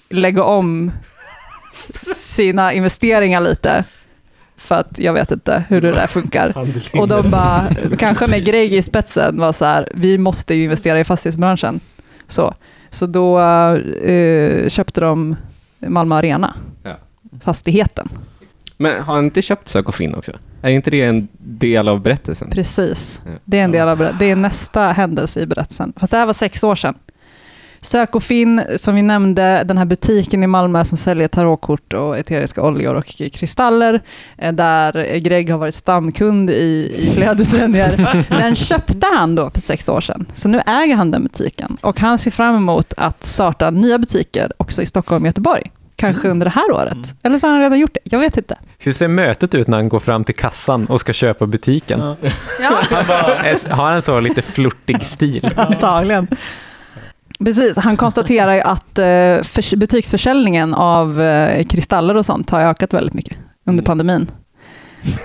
lägga om sina investeringar lite. För att jag vet inte hur det där funkar. Och de bara, kanske med Greg i spetsen, var så här, vi måste ju investera i fastighetsbranschen. Så, så då eh, köpte de Malmö Arena, Ja. fastigheten. Men har han inte köpt Sök och Finn också? Är inte det en del av berättelsen? Precis, det är en del av det är nästa händelse i berättelsen. Fast det här var sex år sedan. Sök och finn, som vi nämnde, den här butiken i Malmö som säljer tarotkort och eteriska oljor och kristaller, eh, där Greg har varit stamkund i, i flera decennier. Den köpte han då för sex år sedan, så nu äger han den butiken. Och han ser fram emot att starta nya butiker också i Stockholm och Göteborg. Kanske under det här året. Eller så har han redan gjort det, jag vet inte. Hur ser mötet ut när han går fram till kassan och ska köpa butiken? Ja. Är- Har han så lite flörtig stil? Antagligen. Precis, han konstaterar ju att eh, förs- butiksförsäljningen av eh, kristaller och sånt har ökat väldigt mycket under pandemin.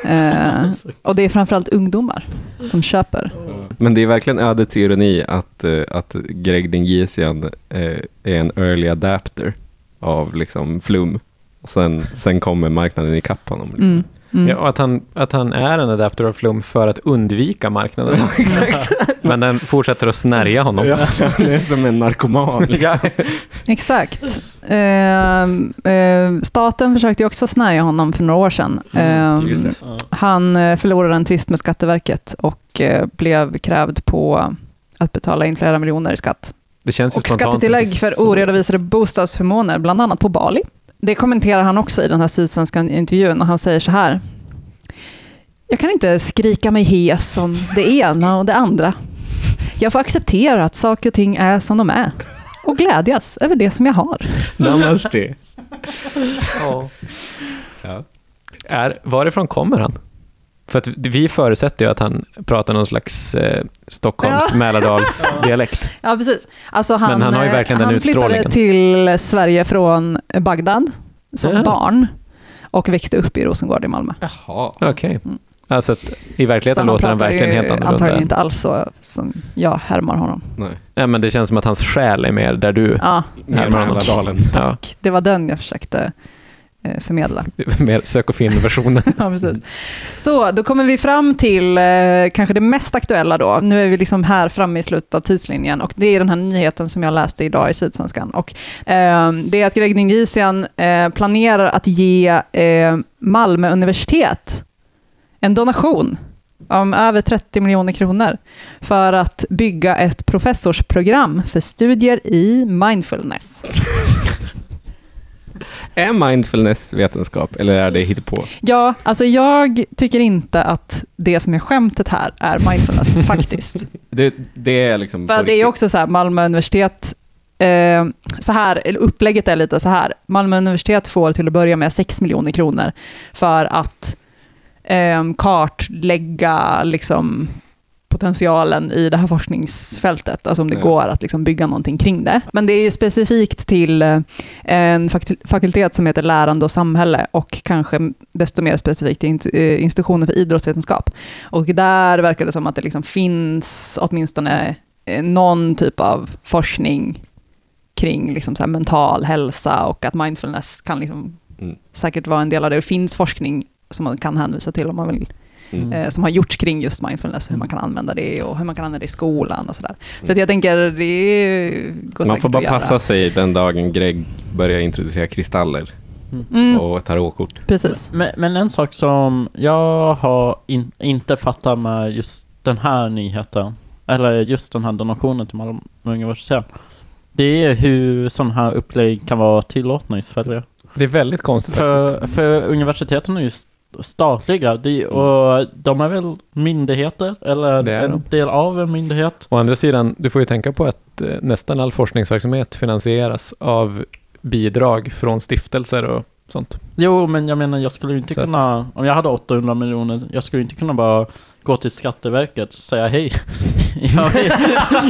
Eh, och det är framförallt ungdomar som köper. Men det är verkligen ödets ironi att, eh, att Greg Dingisian eh, är en early adapter av liksom flum. Och sen, sen kommer marknaden ikapp honom. Liksom. Mm. Mm. Ja, och att han, att han är en adapter av flum för att undvika marknaden. exakt. Men den fortsätter att snärja honom. Ja, han är som en narkoman. Liksom. Exakt. Eh, eh, staten försökte också snärja honom för några år sedan. Eh, Just det. han eh, förlorade en tvist med Skatteverket och eh, blev krävd på att betala in flera miljoner i skatt. Det känns ju Och skattetillägg för så- oredovisade bostadsförmåner, bland annat på Bali. Det kommenterar han också i den här sydsvenska intervjun och han säger så här. Jag kan inte skrika mig hes om det ena och det andra. Jag får acceptera att saker och ting är som de är och glädjas över det som jag har. Namaste. Ja. Ja. Är, varifrån kommer han? För att vi förutsätter ju att han pratar någon slags eh, Stockholms Ja. Mälardals dialekt. Ja, precis. Alltså han, Men han har ju verkligen den han flyttade utstrålningen. till Sverige från Bagdad som Ja. barn och växte upp i Rosengård i Malmö. Jaha. Okej. Mm. Alltså att i verkligheten han låter han verkligen helt annorlunda. Antagligen inte alls så som jag härmar honom. Nej. Ja, men det känns som att hans själ är mer där du Ja, Mer Mälardalen. ja, det var den jag försökte förmedla. mer sök och finn-versionen. Ja, precis. Så, då kommer vi fram till eh, kanske det mest aktuella då. Nu är vi liksom här framme i slutet av tidslinjen och det är den här nyheten som jag läste idag i Sydsvenskan. Och, eh, det är att Greg Dingisian eh, planerar att ge eh, Malmö universitet en donation om över 30 miljoner kronor för att bygga ett professorsprogram för studier i mindfulness. Är mindfulness vetenskap eller är det hittepå? Ja, alltså jag tycker inte att det som är skämtet här är mindfulness, faktiskt. Det, det är liksom... För det är också så här, Malmö universitet, eh, så här, eller upplägget är lite så här, Malmö universitet får till att börja med 6 miljoner kronor för att eh, kartlägga liksom, potentialen i det här forskningsfältet, alltså om det Ja. går att liksom bygga någonting kring det. Men det är ju specifikt till eh, en fakul- fakultet som heter lärande och samhälle och kanske desto mer specifikt till eh, institutionen för idrottsvetenskap. Och där verkar det som att det liksom finns åtminstone eh, någon typ av forskning kring liksom så mental hälsa och att mindfulness kan liksom Mm. säkert vara en del av det. Det finns forskning som man kan hänvisa till om man vill, Mm. eh, som har gjorts kring just mindfulness, hur man kan använda det och hur man kan använda det i skolan och sådär. Så att jag tänker, det går Man får bara passa sig den dagen Greg börjar introducera kristaller Mm, och tarotkort. precis. Men, men en sak som jag har in, inte fattat med just den här nyheten, eller just den här donationen till Malmö universitet, det är hur sådana här upplägg kan vara tillåtna i Sverige. Det är väldigt konstigt faktiskt. För, för universiteten är ju st- statliga, de, och de är väl myndigheter, eller en de. del av en myndighet. Å andra sidan, du får ju tänka på att eh, nästan all forskningsverksamhet finansieras av bidrag från stiftelser och sånt. Jo, men jag menar, jag skulle ju inte Så kunna, om jag hade 800 miljoner, jag skulle ju inte kunna bara gå till Skatteverket och säga hej. Jag vill,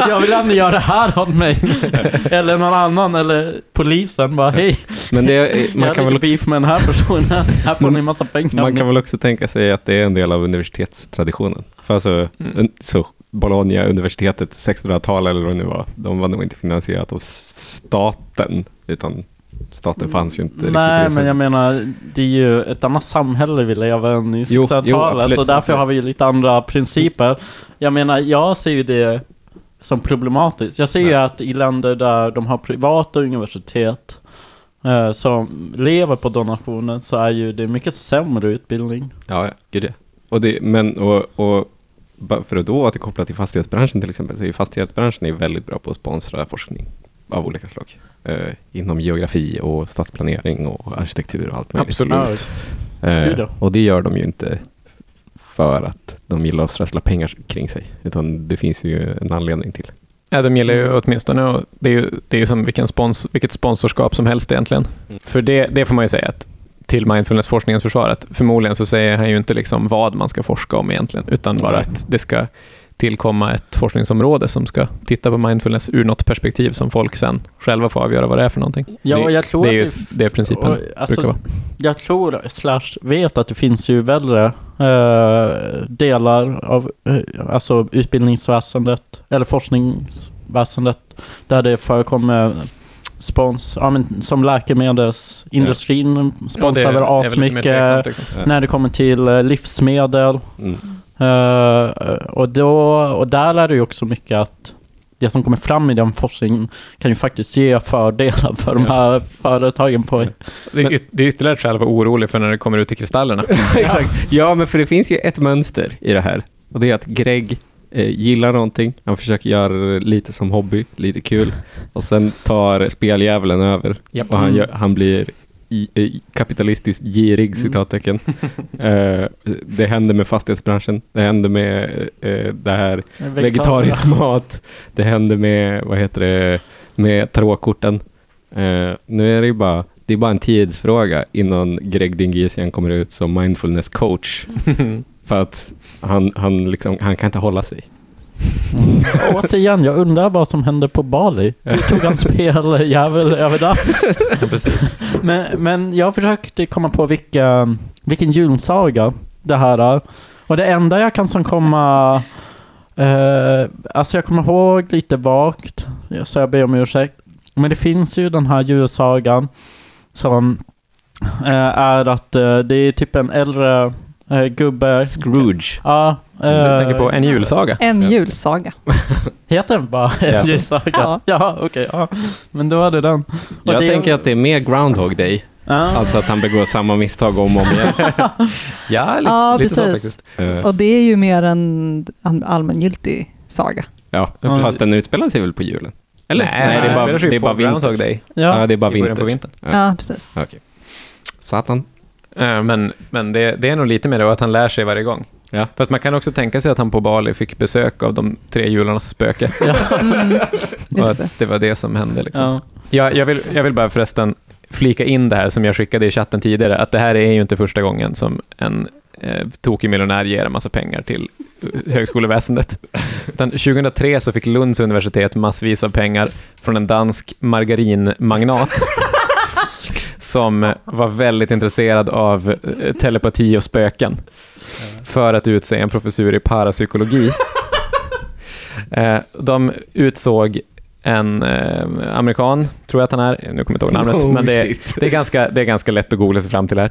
jag vill ändå göra det här åt mig. Eller någon annan, eller polisen bara hej. Men det, är- man, jag kan väl också, beef med den här personen. Här får ni massa pengar. man kan väl också tänka sig att det är en del av universitetstraditionen. För alltså, Mm. så Bologna-universitetet, 1600-tal eller vad det nu var, de var nog inte finansierat av staten, utan staten fanns ju inte riktigt Nej, men jag menar, det är ju ett annat samhälle vi lever än i Jo, jo, 1600-talet absolut, och därför absolut. har vi ju lite andra principer. Jag menar, jag ser ju det som problematiskt. Jag ser ju att i länder där de har privata universitet eh, som lever på donationer så är ju det mycket sämre utbildning. Ja, gud ja. Och det, men, och, och för att då återkoppla till fastighetsbranschen till exempel, så är ju fastighetsbranschen är väldigt bra på att sponsra forskning. av olika slag. Eh, inom geografi och stadsplanering och arkitektur och allt möjligt. Absolut. Eh, och det gör de ju inte för att de gillar att strössla pengar kring sig. Utan det finns ju en anledning till. Ja, de gillar ju åtminstone, och det är ju, det är ju som vilken spons, vilket sponsorskap som helst egentligen. Mm. För det, det får man ju säga att till mindfulness-forskningens försvar, att förmodligen så säger han ju inte liksom vad man ska forska om egentligen, utan bara att det ska tillkomma ett forskningsområde som ska titta på mindfulness ur något perspektiv som folk sen själva får avgöra vad det är för någonting. Ja, jag tror det är ju att det principen och, alltså, brukar vara. Jag tror, slash vet att det finns ju väldigt eh, delar av eh, alltså utbildningsväsendet eller forskningsväsendet där det förekommer spons, ja, men som läkemedelsindustrin sponsrar väl Ja, det asmycket liksom. när det kommer till eh, livsmedel. Mm. Eh, och, då, och där är det ju också mycket att det som kommer fram i den forskningen kan ju faktiskt ge fördelar för de här företagen på Det är, yt- det är ytterligare ett skäl att vara orolig för när det kommer ut i kristallerna. Exakt. Ja, men för det finns ju ett mönster i det här. Och det är att Greg eh, gillar någonting. Han försöker göra det lite som hobby, lite kul. Och sen tar speldjävulen över. Japp. Och han, gör, han blir kapitalistiskt girig, citattecken. eh, det händer med fastighetsbranschen. Det händer med eh, det här vegetarisk mat. Det händer med, vad heter det, med tarotkorten. Eh, nu är det ju bara, det är bara en tidsfråga innan Greg Dingesian kommer ut som mindfulness coach. För att han, han, liksom, han kan inte hålla sig. Mm. Återigen, jag undrar vad som hände på Bali. Hur tog han speljävel över där? Ja, precis. Men, men jag försökte komma på vilka, vilken julsaga det här är. Och det enda jag kan som komma... Eh, alltså jag kommer ihåg lite vagt, så jag ber om ursäkt. Men det finns ju den här julsagan som eh, är att eh, det är typ en äldre eh, gubbe. Scrooge. Ja. Du eh, tänker på en julsaga? En julsaga. Heter den bara en så. julsaga? Ja. Ja, okej. ja. Men då är det den. Och Jag det- tänker att det är mer Groundhog Day. Ja. Alltså att han begår samma misstag om och om igen. Ja, lite, Ja, lite så faktiskt. Eh, Och det är ju mer en allmängiltig saga. ja, Ja, fast den utspelar sig väl på julen? Eller? Nej, det är det bara, det är bara Groundhog. Day. Ja, Ja. det är bara vinter. på vintern. Ja. Ja, precis. Okej. Satan. Eh, Men, men det, det är nog lite mer då att han lär sig varje gång. Ja. För att man kan också tänka sig att han på Bali fick besök av de tre jularnas spöke. Mm, och att det var det som hände. Liksom. Ja. Jag, jag, vill, jag vill bara förresten flika in det här som jag skickade i chatten tidigare, att det här är ju inte första gången som en eh, tokig miljonär ger en massa pengar till högskoleväsendet. Utan 2003 så fick Lunds universitet massvis av pengar från en dansk margarinmagnat som var väldigt intresserad av eh, telepati och spöken för att utse en professur i parapsykologi. Eh, De utsåg en eh, amerikan, tror jag att han är, nu kommer jag inte ihåg namnet, Oh, men det, är- det, är ganska, det är ganska lätt att googla sig fram till här,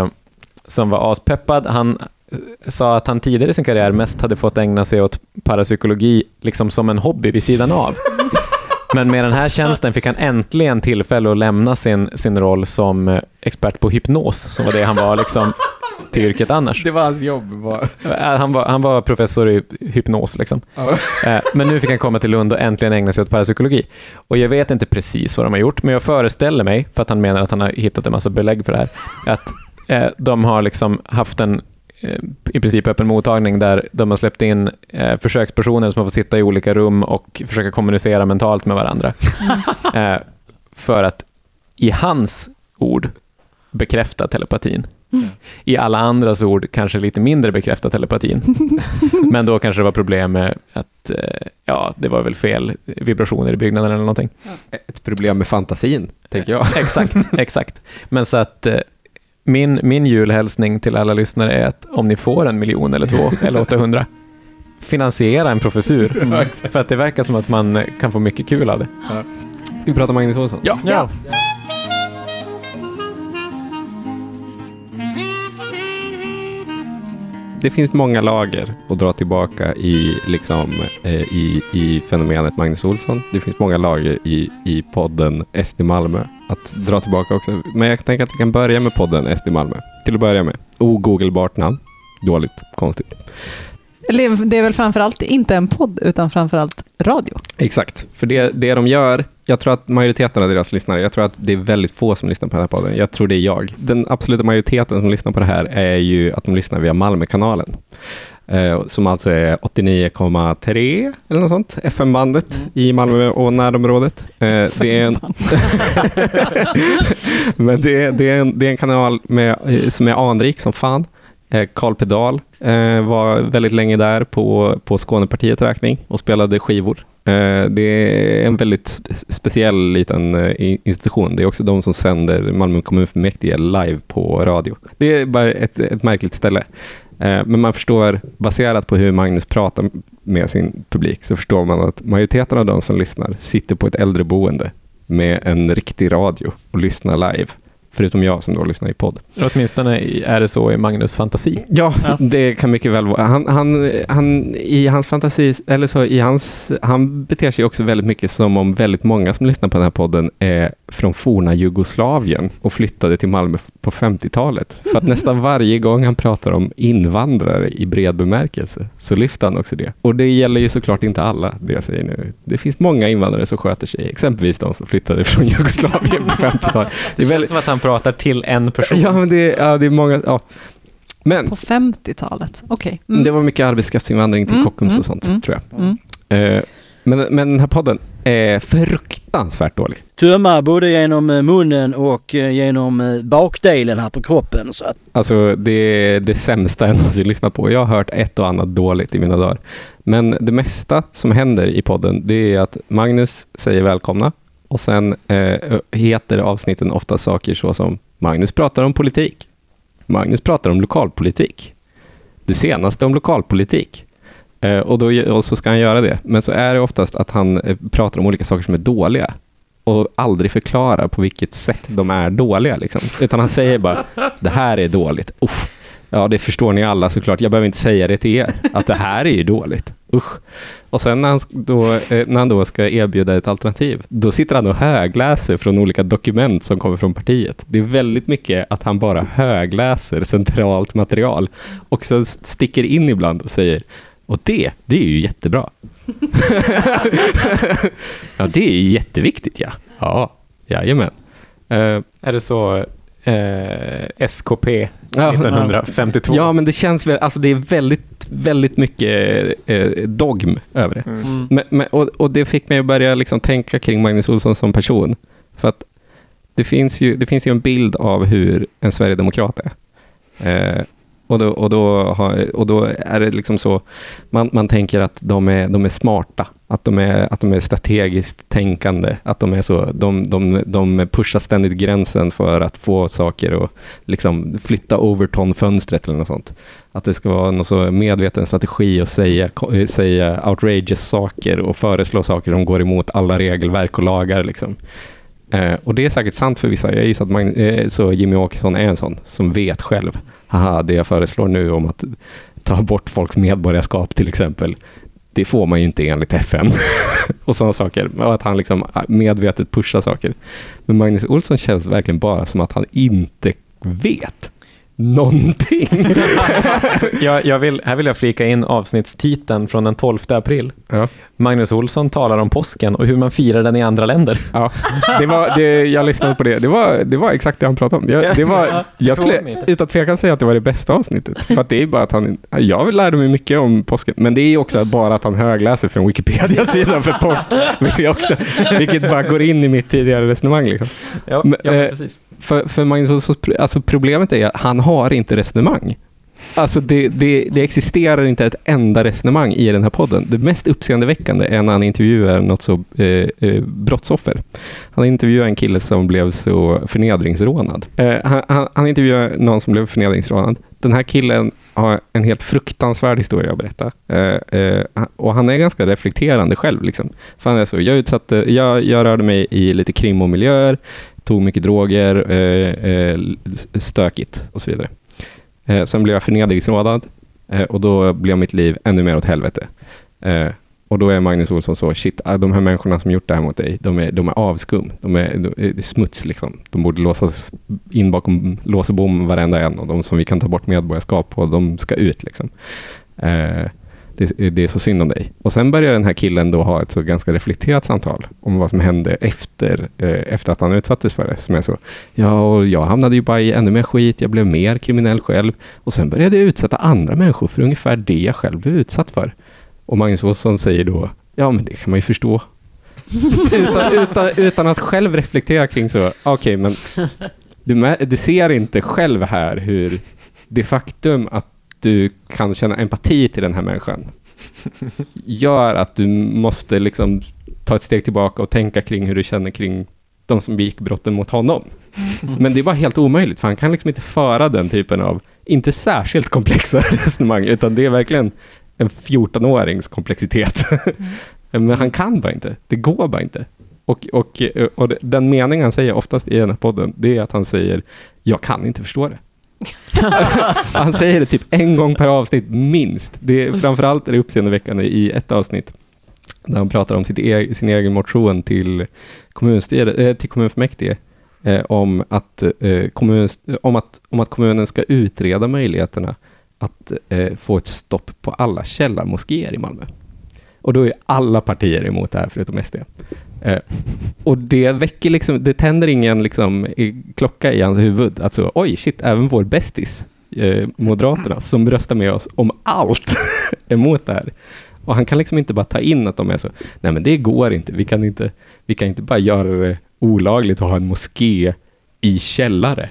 eh, som var aspeppad. Han eh, sa att han tidigare i sin karriär mest hade fått ägna sig åt parapsykologi liksom som en hobby vid sidan av. Men med den här tjänsten fick han äntligen tillfälle att lämna sin, sin roll som eh, expert på hypnos, som var det han var liksom till yrket annars. Det var hans jobb. Var. Eh, Han var, han var professor i hypnos, liksom. Eh, Men nu fick han komma till Lund och äntligen ägna sig åt parapsykologi. Och jag vet inte precis vad de har gjort, men jag föreställer mig, för att han menar att han har hittat en massa belägg för det här, att de har liksom haft en i princip öppen mottagning där de har släppt in eh, försökspersoner som har fått sitta i olika rum och försöka kommunicera mentalt med varandra. Eh, för att i hans ord bekräfta telepatin. I alla andras ord kanske lite mindre bekräfta telepatin. Men då kanske det var problem med att eh, ja, det var väl fel vibrationer i byggnaden eller någonting. Ett problem med fantasin, tänker jag. Exakt, exakt. Men så att eh, min, min julhälsning till alla lyssnare är att om ni får en miljon eller två eller 800, finansiera en professur. För att det verkar som att man kan få mycket kul av det. Ska vi prata Magnus Olsson? Ja. Ja. Det finns många lager att dra tillbaka i, liksom, eh, i, i fenomenet Magnus Olsson. Det finns många lager i, i podden SD Malmö att dra tillbaka också. Men jag tänker att vi kan börja med podden SD Malmö. Till att börja med. Ogooglebart namn. Dåligt, konstigt. Eller det är väl framförallt inte en podd, utan framförallt radio. Exakt, för det, det de gör, jag tror att majoriteten av deras lyssnare, jag tror att det är väldigt få som lyssnar på den här podden. Jag tror det är jag. Den absoluta majoriteten som lyssnar på det här är ju att de lyssnar via Malmökanalen. Eh, som alltså är 89,3 eller något sånt, FM-bandet i Malmö och närområdet. Eh, det är en, men det, är- det, är en, det är en kanal med, eh, som är anrik som fan. Eh, Karl Pedal eh, var väldigt länge där på, på Skånepartiet räkning och spelade skivor. Eh, det är en väldigt speciell liten eh, institution. Det är också de som sänder Malmö kommunfullmäktige live på radio. Det är bara ett, ett märkligt ställe. Eh, Men man förstår, baserat på hur Magnus pratar med sin publik, så förstår man att majoriteten av de som lyssnar sitter på ett äldreboende med en riktig radio och lyssnar live. Förutom jag som då lyssnar i podd. Åtminstone är det så i Magnus fantasi. Ja, Ja. det kan mycket väl vara. Han, han, han, I hans fantasi, eller så i hans, han beter sig också väldigt mycket som om väldigt många som lyssnar på den här podden är från forna Jugoslavien och flyttade till Malmö på 50-talet. För att nästan varje gång han pratar om invandrare i bred bemärkelse så lyfter han också det. Och det gäller ju såklart inte alla, det jag säger nu. Det finns många invandrare som sköter sig, exempelvis de som flyttade från Jugoslavien på 50-talet. Det Det känns väldigt, som att han pratar till en person. ja, men det, är- ja, det är många, ja. Men På 50-talet, okej. Mm. det var mycket arbetskraftsinvandring till Mm, Kockums mm, och sånt, mm, tror jag. Mm. Eh, men, men den här podden är fruktansvärt dålig. Tömma både genom eh, munnen och eh, genom eh, bakdelen här på kroppen. Så att, Alltså det är det sämsta jag någonsin lyssnat på. Jag har hört ett och annat dåligt i mina dagar. Men det mesta som händer i podden, det är att Magnus säger välkomna och sen eh, heter avsnitten ofta saker så som Magnus pratar om politik. Magnus pratar om lokalpolitik. Det senaste om lokalpolitik. Eh, och, då, och så ska han göra det. Men så är det oftast att han eh, pratar om olika saker som är dåliga och aldrig förklarar på vilket sätt de är dåliga. Liksom. Utan han säger bara, det här är dåligt. Uff. Ja, det förstår ni alla såklart. Jag behöver inte säga det till er, att det här är ju dåligt. Usch. Och sen när han, då, eh, när han då ska erbjuda ett alternativ, då sitter han och högläser från olika dokument som kommer från partiet. Det är väldigt mycket att han bara högläser centralt material och sen sticker in ibland och säger och det, det är ju jättebra. ja, det är jätteviktigt ja. Ja, jajamän. Uh, Är det så eh, SKP Ja. 1952? Ja, men det känns väl, alltså det är väldigt, väldigt mycket eh, dogm över det. Mm. Men, men, och, och det fick mig att börja liksom tänka kring Magnus Olsson som person. För att det finns ju, det finns ju en bild av hur en sverigedemokrat är. Eh, och, då, och, då har, och då är det liksom så, man, man tänker att de är, de är smarta, att de är, att de är strategiskt tänkande, att de är så, de, de, de pushar ständigt gränsen för att få saker att liksom flytta Overton-fönstret eller något sånt. Att det ska vara någon så medveten strategi att säga, säga outrageous saker och föreslå saker som går emot alla regelverk och lagar. Liksom. Eh, och det är säkert sant för vissa. Jag gissar att Mag- eh, så Jimmy Åkesson är en sån som vet själv. Haha, det jag föreslår nu om att ta bort folks medborgarskap till exempel. Det får man ju inte enligt FN. och sådana saker. Och att han liksom ah, medvetet pushar saker. Men Magnus Olsson känns verkligen bara som att han inte vet någonting. jag, jag vill, här vill jag flika in avsnittstiteln från den 12 april. Ja. Magnus Olsson talar om påsken och hur man firar den i andra länder. Ja, det var, det, jag lyssnade på det. Det var, det var exakt det han pratade om. Jag, det var, jag skulle utan tvekan säga att det var det bästa avsnittet. För det är bara att han, jag lärde mig mycket om påsken, men det är också bara att han högläser från Wikipedia-sidan för påsk. Också, vilket bara går in i mitt tidigare resonemang. Liksom. Ja, ja eh, precis. För, för Magnus Olsson, alltså problemet är att han har inte resonemang. Alltså det, det, det existerar inte ett enda resonemang i den här podden. Det mest uppseendeväckande är när han intervjuar något så eh, eh, brottsoffer. Han intervjuar en kille som blev så förnedringsrånad. Eh, han, han, han intervjuar någon som blev förnedringsrånad. Den här killen har en helt fruktansvärd historia att berätta. Eh, eh, och han är ganska reflekterande själv. Liksom. För han är så, jag, utsatte, eh, jag, jag rörde mig i lite krim och miljöer, tog mycket droger, eh, eh stökigt och så vidare. Eh, sen blev jag förnedringsrådad eh, och då blev mitt liv ännu mer åt helvete. Och då är Magnus Olsson så, shit, ah, de här människorna som gjort det här mot dig, de är, de är avskum. De är, de, det är smuts liksom. De borde låsas in bakom lås och bom varenda en och de som vi kan ta bort medborgarskap på, de ska ut liksom. Det, det är så synd om dig. Och sen börjar den här killen då ha ett så ganska reflekterat samtal om vad som hände efter, eh, efter att han utsattes för det. Som är så, ja, och jag hamnade ju bara i ännu mer skit, jag blev mer kriminell själv och sen började jag utsätta andra människor för ungefär det jag själv blev utsatt för. Och Magnus Olsson säger då, ja men det kan man ju förstå. utan, utan, utan att själv reflektera kring så, okej men du, du ser inte själv här hur det faktum att du kan känna empati till den här människan gör att du måste liksom ta ett steg tillbaka och tänka kring hur du känner kring de som begick brotten mot honom. Men det är bara helt omöjligt, för han kan liksom inte föra den typen av, inte särskilt komplexa resonemang, utan det är verkligen en 14-årings komplexitet. Men han kan bara inte, det går bara inte. Och, och, och den mening han säger oftast i den här podden, det är att han säger, jag kan inte förstå det. han säger det typ en gång per avsnitt, minst. Det är, framförallt är det uppseendeväckande i ett avsnitt, där han pratar om sitt e sin egen motion till, kommunstyre, eh, till kommunfullmäktige, eh, om, att, eh, kommun, om, att, om att kommunen ska utreda möjligheterna att eh, få ett stopp på alla källarmoskéer i Malmö. Och då är alla partier emot det här förutom SD. Eh, och det väcker liksom, det tänder ingen liksom, i- klocka i hans huvud. Att så, oj shit, även vår bästis, eh, Moderaterna, som röstar med oss om allt emot det här. Och han kan liksom inte bara ta in att de är så, nej men det går inte, vi kan inte, vi kan inte bara göra det olagligt att ha en moské i källare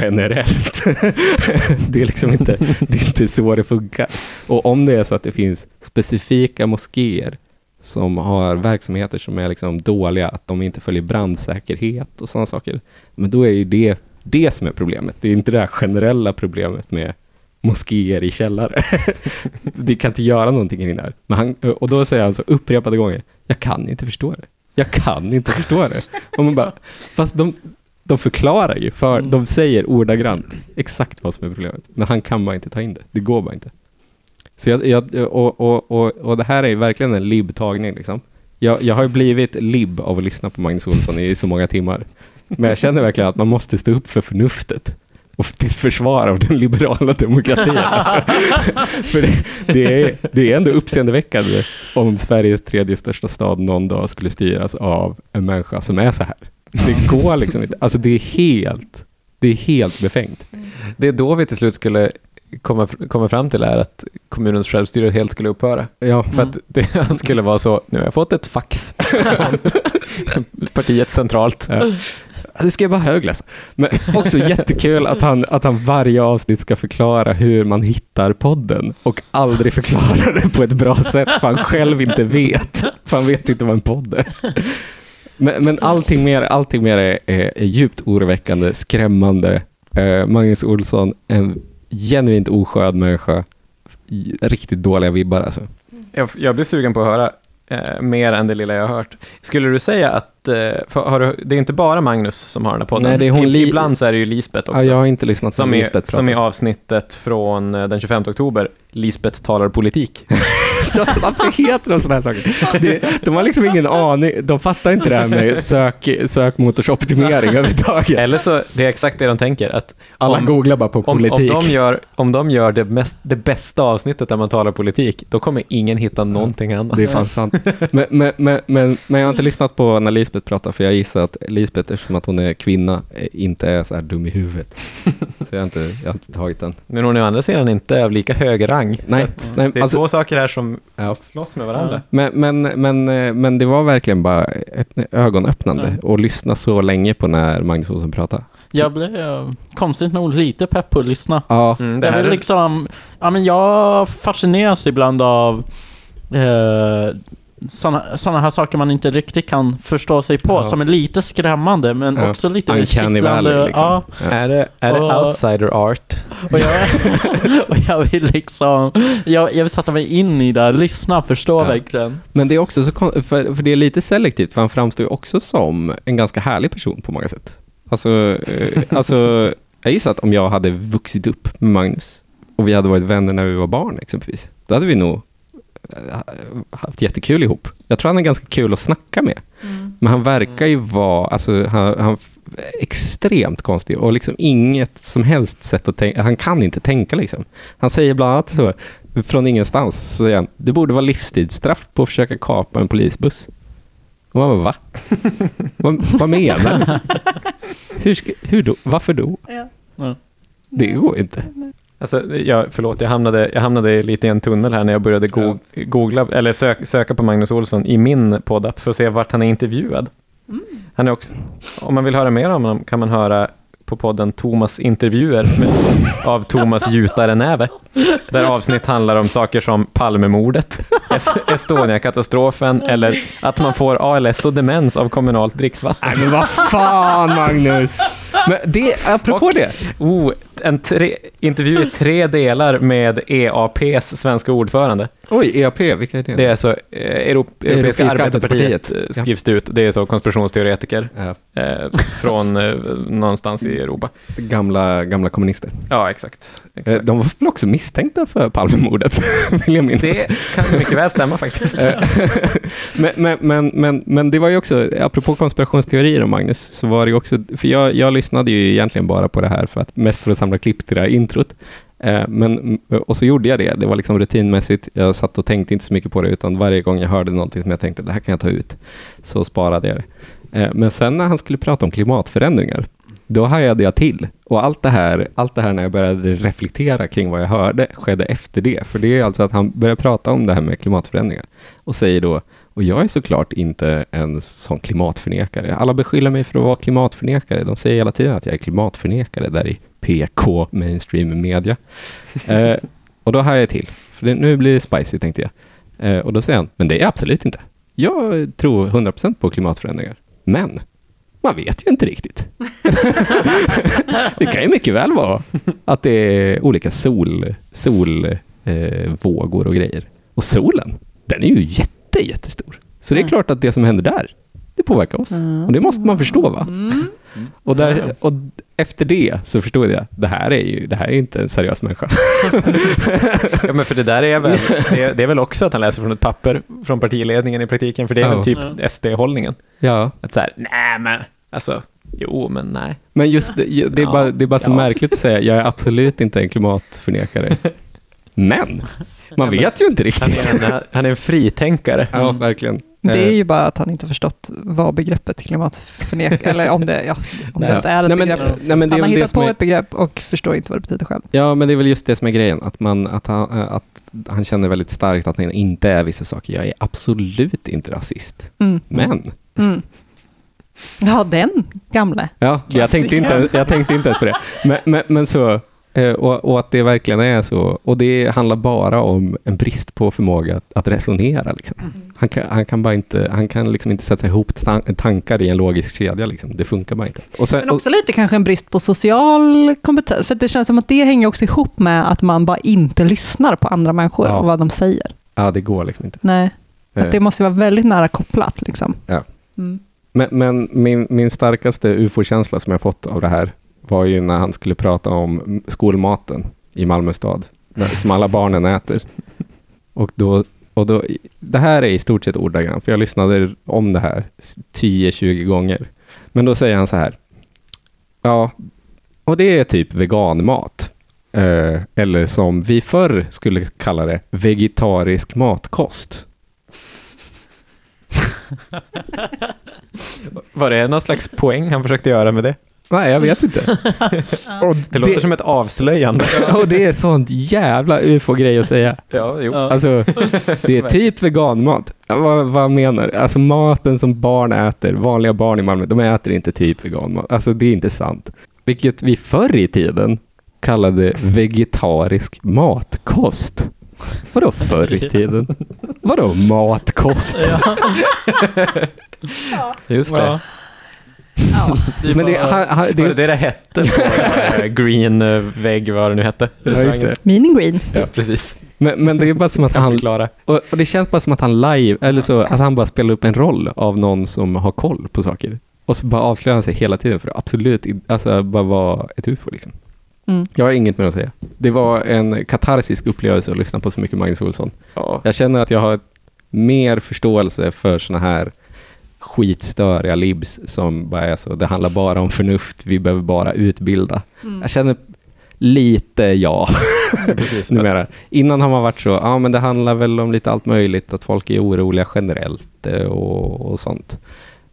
generellt. det är liksom inte, det är inte så det funkar. Och om det är så att det finns specifika moskéer som har verksamheter som är liksom dåliga, att de inte följer brandsäkerhet och sådana saker, men då är ju det det som är problemet. Det är inte det här generella problemet med moskéer i källare. Det kan inte göra någonting kring det här. Men han, och då säger han så upprepade gånger, jag kan inte förstå det. Jag kan inte förstå det. Och man bara, fast de, de förklarar ju, för de säger ordagrant exakt vad som är problemet. Men han kan bara inte ta in det. Det går bara inte. Så jag, jag, och, och, och, och det här är ju verkligen en libb-tagning. Liksom. Jag, jag har ju blivit libb av att lyssna på Magnus Olsson i så många timmar. Men jag känner verkligen att man måste stå upp för förnuftet och till försvar av den liberala demokratin. Alltså. För det, det, är, det är ändå uppseendeväckande om Sveriges tredje största stad någon dag skulle styras av en människa som är så här. Det går liksom inte. Alltså det är helt, det är helt befängt. Det är då vi till slut skulle komma, komma fram till är att kommunens självstyre helt skulle upphöra. Ja, För att det skulle vara så, nu har jag fått ett fax partiet centralt. Ja. Det ska jag vara högläsa. Men också jättekul att han, att han varje avsnitt ska förklara hur man hittar podden och aldrig förklara det på ett bra sätt för han själv inte vet. För han vet inte vad en podd är. Men, men allting mer, allting mer är, är, är djupt oroväckande, skrämmande. Eh, Magnus Olsson, en genuint oskön människa. Riktigt dåliga vibbar alltså. Jag, jag blir sugen på att höra eh, mer än det lilla jag har hört. Skulle du säga att, har du, det är inte bara Magnus som har den här podden? Nej, det är hon I, Ibland så är det ju Lisbeth Ja, också. jag har inte lyssnat som, Lisbeth som i avsnittet från eh, den 25 oktober, Lisbeth talar politik. Varför heter de sådana här saker? Det, de har liksom ingen aning, de fattar inte det här med sök, sökmotorsoptimering överhuvudtaget. Eller så, det är exakt det de tänker, att Alla om, googlar bara på om, politik. om de gör, om de gör det, mest, det bästa avsnittet där man talar politik, då kommer ingen hitta någonting annat. Det är fan sant. Men, men, men, men, men jag har inte lyssnat på när Lisbeth pratar, för jag gissar att Lisbeth, eftersom att hon är kvinna, eh, inte är så här dum i huvudet. Så jag har inte, jag har inte tagit den. Men hon är å andra sidan inte av lika hög rang. så Nej, att nej, det är alltså- två saker här som Ja. slåss med varandra. Men, men, men, eh, men det var verkligen bara ett ögonöppnande att lyssna så länge på när Magnus Olsson pratade. Jag blev eh, konstigt nog lite pepp på att lyssna. Ja, Mm, det Jag här vill är, liksom, ja men jag fascineras ibland av eh, såna, såna här saker man inte riktigt kan förstå sig på, Ja. som är lite skrämmande men Ja. också lite Uncanny kittlande. Liksom. Ja, är det, är det Och- outsider art? och jag, och jag vill liksom, jag, jag vill sätta mig in i det, lyssna, förstå Ja. verkligen. Men det är också så, för, för det är lite selektivt, för han framstår ju också som en ganska härlig person på många sätt. Alltså, eh, alltså jag gissar att om jag hade vuxit upp med Magnus och vi hade varit vänner när vi var barn exempelvis, då hade vi nog haft jättekul ihop. Jag tror han är ganska kul att snacka med. Men han verkar ju vara, alltså han, han extremt konstig och liksom inget som helst sätt att tänka, han kan inte tänka liksom. Han säger bland annat så, från ingenstans så säger han, det borde vara livstidsstraff på att försöka kapa en polisbuss. Och man bara, va? vad, vad menar du? Hur, hur då? Varför då? Ja. Det går inte. Alltså, jag, förlåt, jag hamnade, jag hamnade lite i en tunnel här när jag började go googla, eller sök, söka på Magnus Olsson i min poddapp för att se vart han är intervjuad. Han är också, om man vill höra mer om honom kan man höra på podden Thomas intervjuer med, av Thomas Jutare-Näve. Där avsnitt handlar om saker som Palmemordet, Es- Estonia-katastrofen eller att man får ALS och demens av kommunalt dricksvatten. Nej men vad fan Magnus! Men det, apropå Och- det. Oh, en tre, intervju i tre delar med EAPs svenska ordförande. Oj, EAP, vilka är det? Det är så, eh, Europ, Europeiska Europeiska arbetarpartiet skrivs det ut. Det är så konspirationsteoretiker Ja, eh, från eh, någonstans i Europa. gamla, gamla kommunister. Ja, exakt. Eh, exakt. De var väl också misstänkta för Palmemordet, vill jag minnas. Det kan mycket väl stämma faktiskt. Eh, men, men, men, men, men det var ju också, apropå konspirationsteorier om Magnus, så var det ju också, för jag, jag lyssnade ju egentligen bara på det här för att, mest för att samla klipp till det här introt. Eh, Men, och så gjorde jag det, det var liksom rutinmässigt, jag satt och tänkte inte så mycket på det, utan varje gång jag hörde någonting som jag tänkte, det här kan jag ta ut, så sparade jag det. Men sen när han skulle prata om klimatförändringar, då hajade jag till. Och allt det, här, allt det här när jag började reflektera kring vad jag hörde skedde efter det. För det är alltså att han börjar prata om det här med klimatförändringar och säger då, och jag är såklart inte en sån klimatförnekare. Alla beskyller mig för att vara klimatförnekare. De säger hela tiden att jag är klimatförnekare där i PK mainstream media. eh, och då har jag till, för det, nu blir det spicy tänkte jag. Eh, och då säger han, men det är jag absolut inte. Jag tror 100% på klimatförändringar. Men man vet ju inte riktigt. det kan ju mycket väl vara att det är olika sol, sol eh, vågor och grejer. Och solen, den är ju jätte, jättestor. Så det är klart att det som händer där, det påverkar oss. Och det måste man förstå va? Och, där, och efter det så förstod jag, det här är ju det här är inte en seriös människa. Ja, men för det där är väl, det är, det är väl också att han läser från ett papper från partiledningen i praktiken, för det är Ja. väl typ. SD-hållningen. ja. Att så här, nej men, alltså, jo men nej. Men just det, det, är Ja, bara, det är bara så ja. märkligt att säga, jag är absolut inte en klimatförnekare. Men, man vet ju inte Han riktigt. är en, han är en fritänkare. Ja, verkligen. Det är Eh, ju bara att han inte förstått vad begreppet klimatförnekare, eller om det, ja, om det ens är ett Nej, men- begrepp. nej, men han har hittat på är- ett begrepp och förstår inte vad det betyder själv. Ja, men det är väl just det som är grejen. Att, man, att, han, eh, att han känner väldigt starkt att han inte är vissa saker. Jag är absolut inte rasist. Mm. Men, Mm. Ja, den gamle. ja, jag tänkte, inte, jag tänkte inte ens på det. Men, men, men så, eh, och, och att det verkligen är så. Och det handlar bara om en brist på förmåga att, att resonera. Liksom. Han, kan, han kan bara inte, han kan liksom inte sätta ihop tan- tankar i en logisk kedja. Liksom. Det funkar bara inte. Och sen, Men också lite kanske en brist på social kompetens. För det känns som att det hänger också ihop med att man bara inte lyssnar på andra människor Ja. och vad de säger. ja, det går liksom inte. Nej, Eh, att det måste vara väldigt nära kopplat. Liksom. Ja. Mm. Men, men min, min starkaste ufo-känsla som jag fått av det här var ju när han skulle prata om skolmaten i Malmö stad, som alla barnen äter. Och då, och då, det här är i stort sett ordagrant, för jag lyssnade om det här 10-20 gånger. Men då säger han så här, ja, och det är typ veganmat. Eh, eller som vi förr skulle kalla det, vegetarisk matkost. Var det någon slags poäng han försökte göra med det? Nej, jag vet inte. och Det låter som ett avslöjande. Och det är sånt jävla ufo-grej att säga. Ja, jo. Alltså, det är typ veganmat. Vad, vad menar du? Alltså maten som barn äter, vanliga barn i Malmö, de äter inte typ veganmat. Alltså det är inte sant. Vilket vi förr i tiden kallade vegetarisk matkost. Vadå förr i tiden? Vadå matkost? Just det. Ja. Ja, det är Men det, han, han, det det, det det hette på Green eh, vägg, vad det nu hette? ja, just det. Meaning green. Ja, precis. Men, men det är bara som att han. Och, och det känns bara som att han live, eller så, att han bara spelar upp en roll av någon som har koll på saker. Och så bara avslöjar han sig hela tiden för att absolut alltså, bara vara ett ufo liksom. Mm. Jag har inget mer att säga. Det var en katarsisk upplevelse att lyssna på så mycket Magnus Olsson. Ja. Jag känner att jag har mer förståelse för såna här skitstöriga libs som bara är så, det handlar bara om förnuft, vi behöver bara utbilda. Jag känner lite ja. Precis. numera. Innan har man varit så, ja men det handlar väl om lite allt möjligt, att folk är oroliga generellt eh, och, och sånt.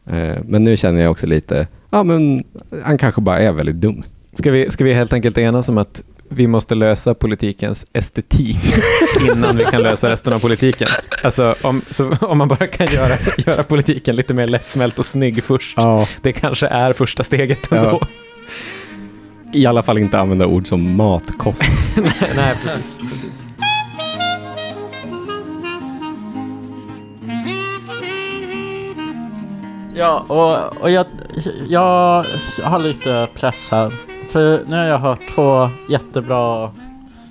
Eh, Men nu känner jag också lite, ja men han kanske bara är väldigt dum. Ska vi, ska vi helt enkelt enas om att vi måste lösa politikens estetik innan vi kan lösa resten av politiken? Alltså om, så, om man bara kan göra, göra politiken lite mer lättsmält och snygg först. Ja. Det kanske är första steget Ja. ändå. I alla fall inte använda ord som matkost. Nej, precis. precis. Ja, och, och jag, jag har lite press här. För nu har jag hört två jättebra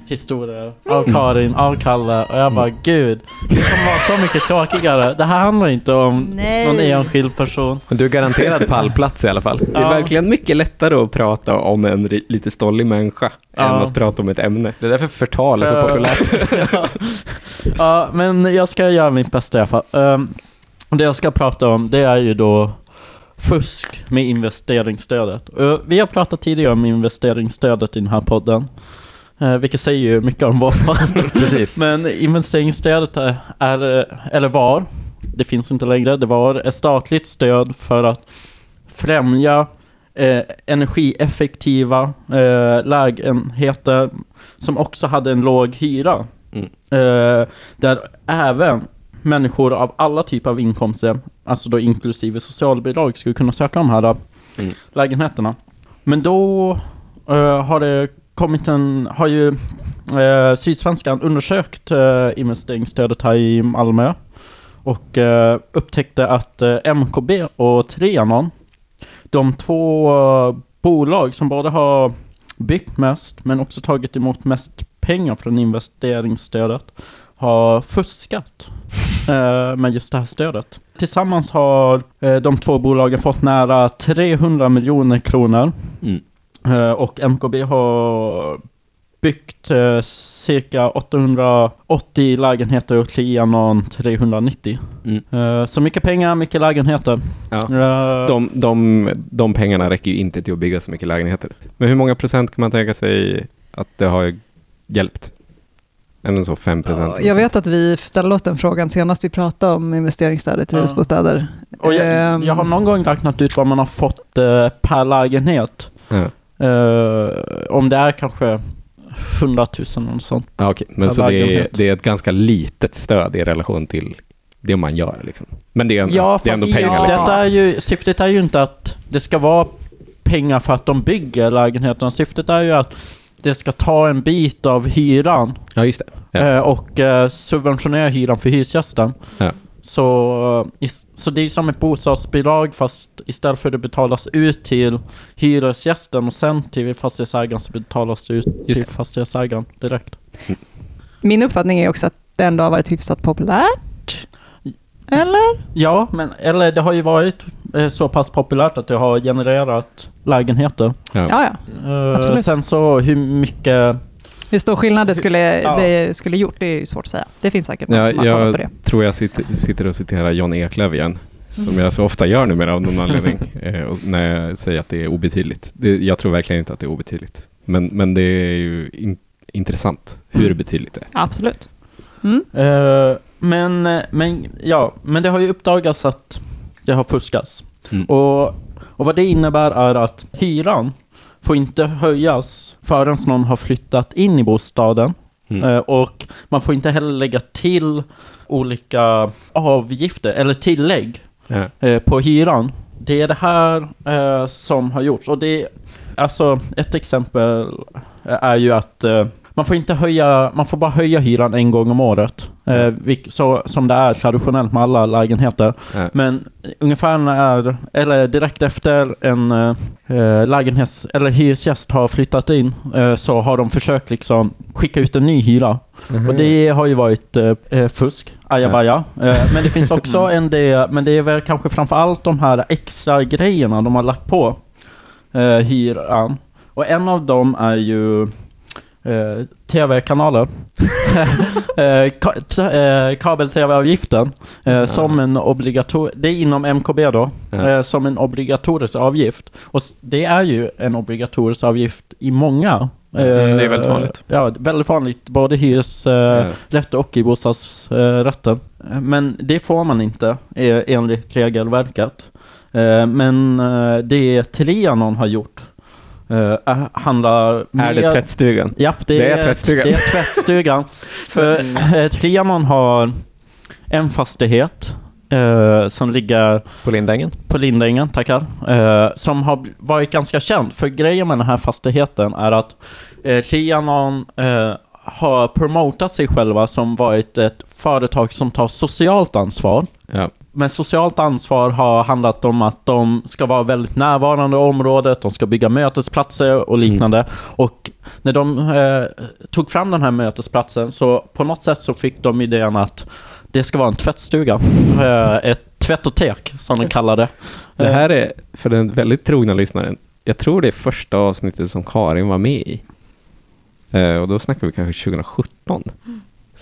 historier av Karin, av Kalle och jag bara gud, det kommer vara så mycket tråkigare. Det här handlar inte om Nej. någon enskild person. Men du är garanterad pallplats i alla fall. Det är Ja. verkligen mycket lättare att prata om en ri- lite stollig människa Ja. än att prata om ett ämne. Det är därför förtal är så populärt. ja. ja, men jag ska göra mitt bästa i alla fall. Um, det jag ska prata om, det är ju då fusk med investeringsstödet. Och vi har pratat tidigare om investeringsstödet i den här podden. Uh, vilket säger ju mycket om podd. Precis. Men investeringsstödet är, är, eller var, det finns inte längre, det var ett statligt stöd för att främja eh, energieffektiva eh, lägenheter som också hade en låg hyra. Mm. Eh, där även människor av alla typer av inkomster, alltså då inklusive socialbidrag, skulle kunna söka de här Mm. lägenheterna. Men då eh, har det kommit en, har ju eh, Sydsvenskan undersökt eh, investeringsstödet här i Malmö och eh, upptäckte att eh, MKB och Trianon, de två eh, bolag som både har byggt mest men också tagit emot mest pengar från investeringsstödet har fuskat eh, med just det här stödet. Tillsammans har eh, de två bolagen fått nära 300 miljoner kronor Mm. Eh, och MKB har byggt cirka 880 lägenheter och Trianon 390. Mm. Så mycket pengar, mycket lägenheter. Ja. De, de, de pengarna räcker ju inte till att bygga så mycket lägenheter. Men hur många procent kan man tänka sig att det har hjälpt? Än så 5 procent? Jag vet att vi ställde oss den frågan senast vi pratade om investeringsstödet till Ja. hyresbostäder. och jag, Ehm, jag har någon gång räknat ut vad man har fått eh, per lägenhet. Ja. Eh, om det är kanske 100 000 eller något sånt. Ja, okej. Men så det är, det är ett ganska litet stöd i relation till det man gör. Liksom. Men det är ändå, Ja, det är ändå pengar. ja. syftet, Liksom. är ju, syftet är ju inte att det ska vara pengar för att de bygger lägenheterna. Syftet är ju att det ska ta en bit av hyran Ja, just det. Ja. eh, och eh, subventionera hyran för hyresgästen. Ja. Så, eh, så det är som ett bostadsbidrag fast istället för att det betalas ut till hyresgästen och sen till fastighetsägaren så betalas det ut Just till fastighetsägaren direkt. Min uppfattning är också att det ändå har varit hyfsat populärt. Eller? Ja, men eller det har ju varit eh, så pass populärt att det har genererat lägenheter. Ja, ja. Eh, Absolut. sen så hur mycket... Hur stor skillnad det skulle, Ja. det skulle gjort, det är ju svårt att säga. Det finns säkert någon Ja, som har kollat på jag det. tror jag sitter, sitter och citerar John Eklöf igen. Som Mm. jag så ofta gör numera av någon anledning. eh, när jag säger att det är obetydligt. Det, jag tror verkligen inte att det är obetydligt. Men, men det är ju in, intressant hur Mm. betydligt det är. Absolut. Mm. eh, men, men, ja, men det har ju uppdagats att det har fuskats. Mm. Och, och vad det innebär är att hyran får inte höjas förrän någon har flyttat in i bostaden. Mm. Eh, och man får inte heller lägga till olika avgifter eller tillägg eh, på hyran. Det är det här eh, som har gjorts. Och det alltså ett exempel eh, är ju att eh, man får inte höja, man får bara höja hyran en gång om året. Eh, vilk, så, som det är traditionellt med alla lägenheter. Ja. Men ungefär när, eller direkt efter en eh, eh, lägenhets eller hyresgäst har flyttat in eh, så har de försökt liksom skicka ut en ny hyra. Och det har ju varit eh, eh, fusk, ajabaja. Eh, men det finns också en del, men det är väl kanske framförallt de här extra grejerna de har lagt på eh, hyran. Och en av dem är ju eh, tv-kanaler. Eh, ka- t- eh, Kabel-tv-avgiften eh, som en obligatorisk... Det är inom MKB då. Eh, som en obligatorisk avgift. Och s- det är ju en obligatorisk avgift i många. eh, Mm, det är väldigt vanligt. Ja, väldigt vanligt. Både hyresrätter Ja. och i bostadsrätten. Eh, Men det får man inte eh, enligt regelverket. Eh, Men eh, det Trianon har gjort eh, handlar Är det tvättstugan? Japp, det, Det är tvättstugan. Det är tvättstugan. För eh, Trianon har en fastighet eh, som ligger På Lindängen. på Lindängen, tackar. Eh, som har varit ganska känd. För grejen med den här fastigheten är att eh, Trianon har promotat sig själva som varit ett företag som tar socialt ansvar. Ja. Men socialt ansvar har handlat om att de ska vara väldigt närvarande i området, de ska bygga mötesplatser och liknande. Och när de eh, tog fram den här mötesplatsen så på något sätt så fick de idén att det ska vara en tvättstuga. Eh, ett tvättotek som de kallar det. Det här är, för den väldigt trogna lyssnaren, jag tror det är första avsnittet som Karin var med i. Eh, och då snackar vi kanske 2017.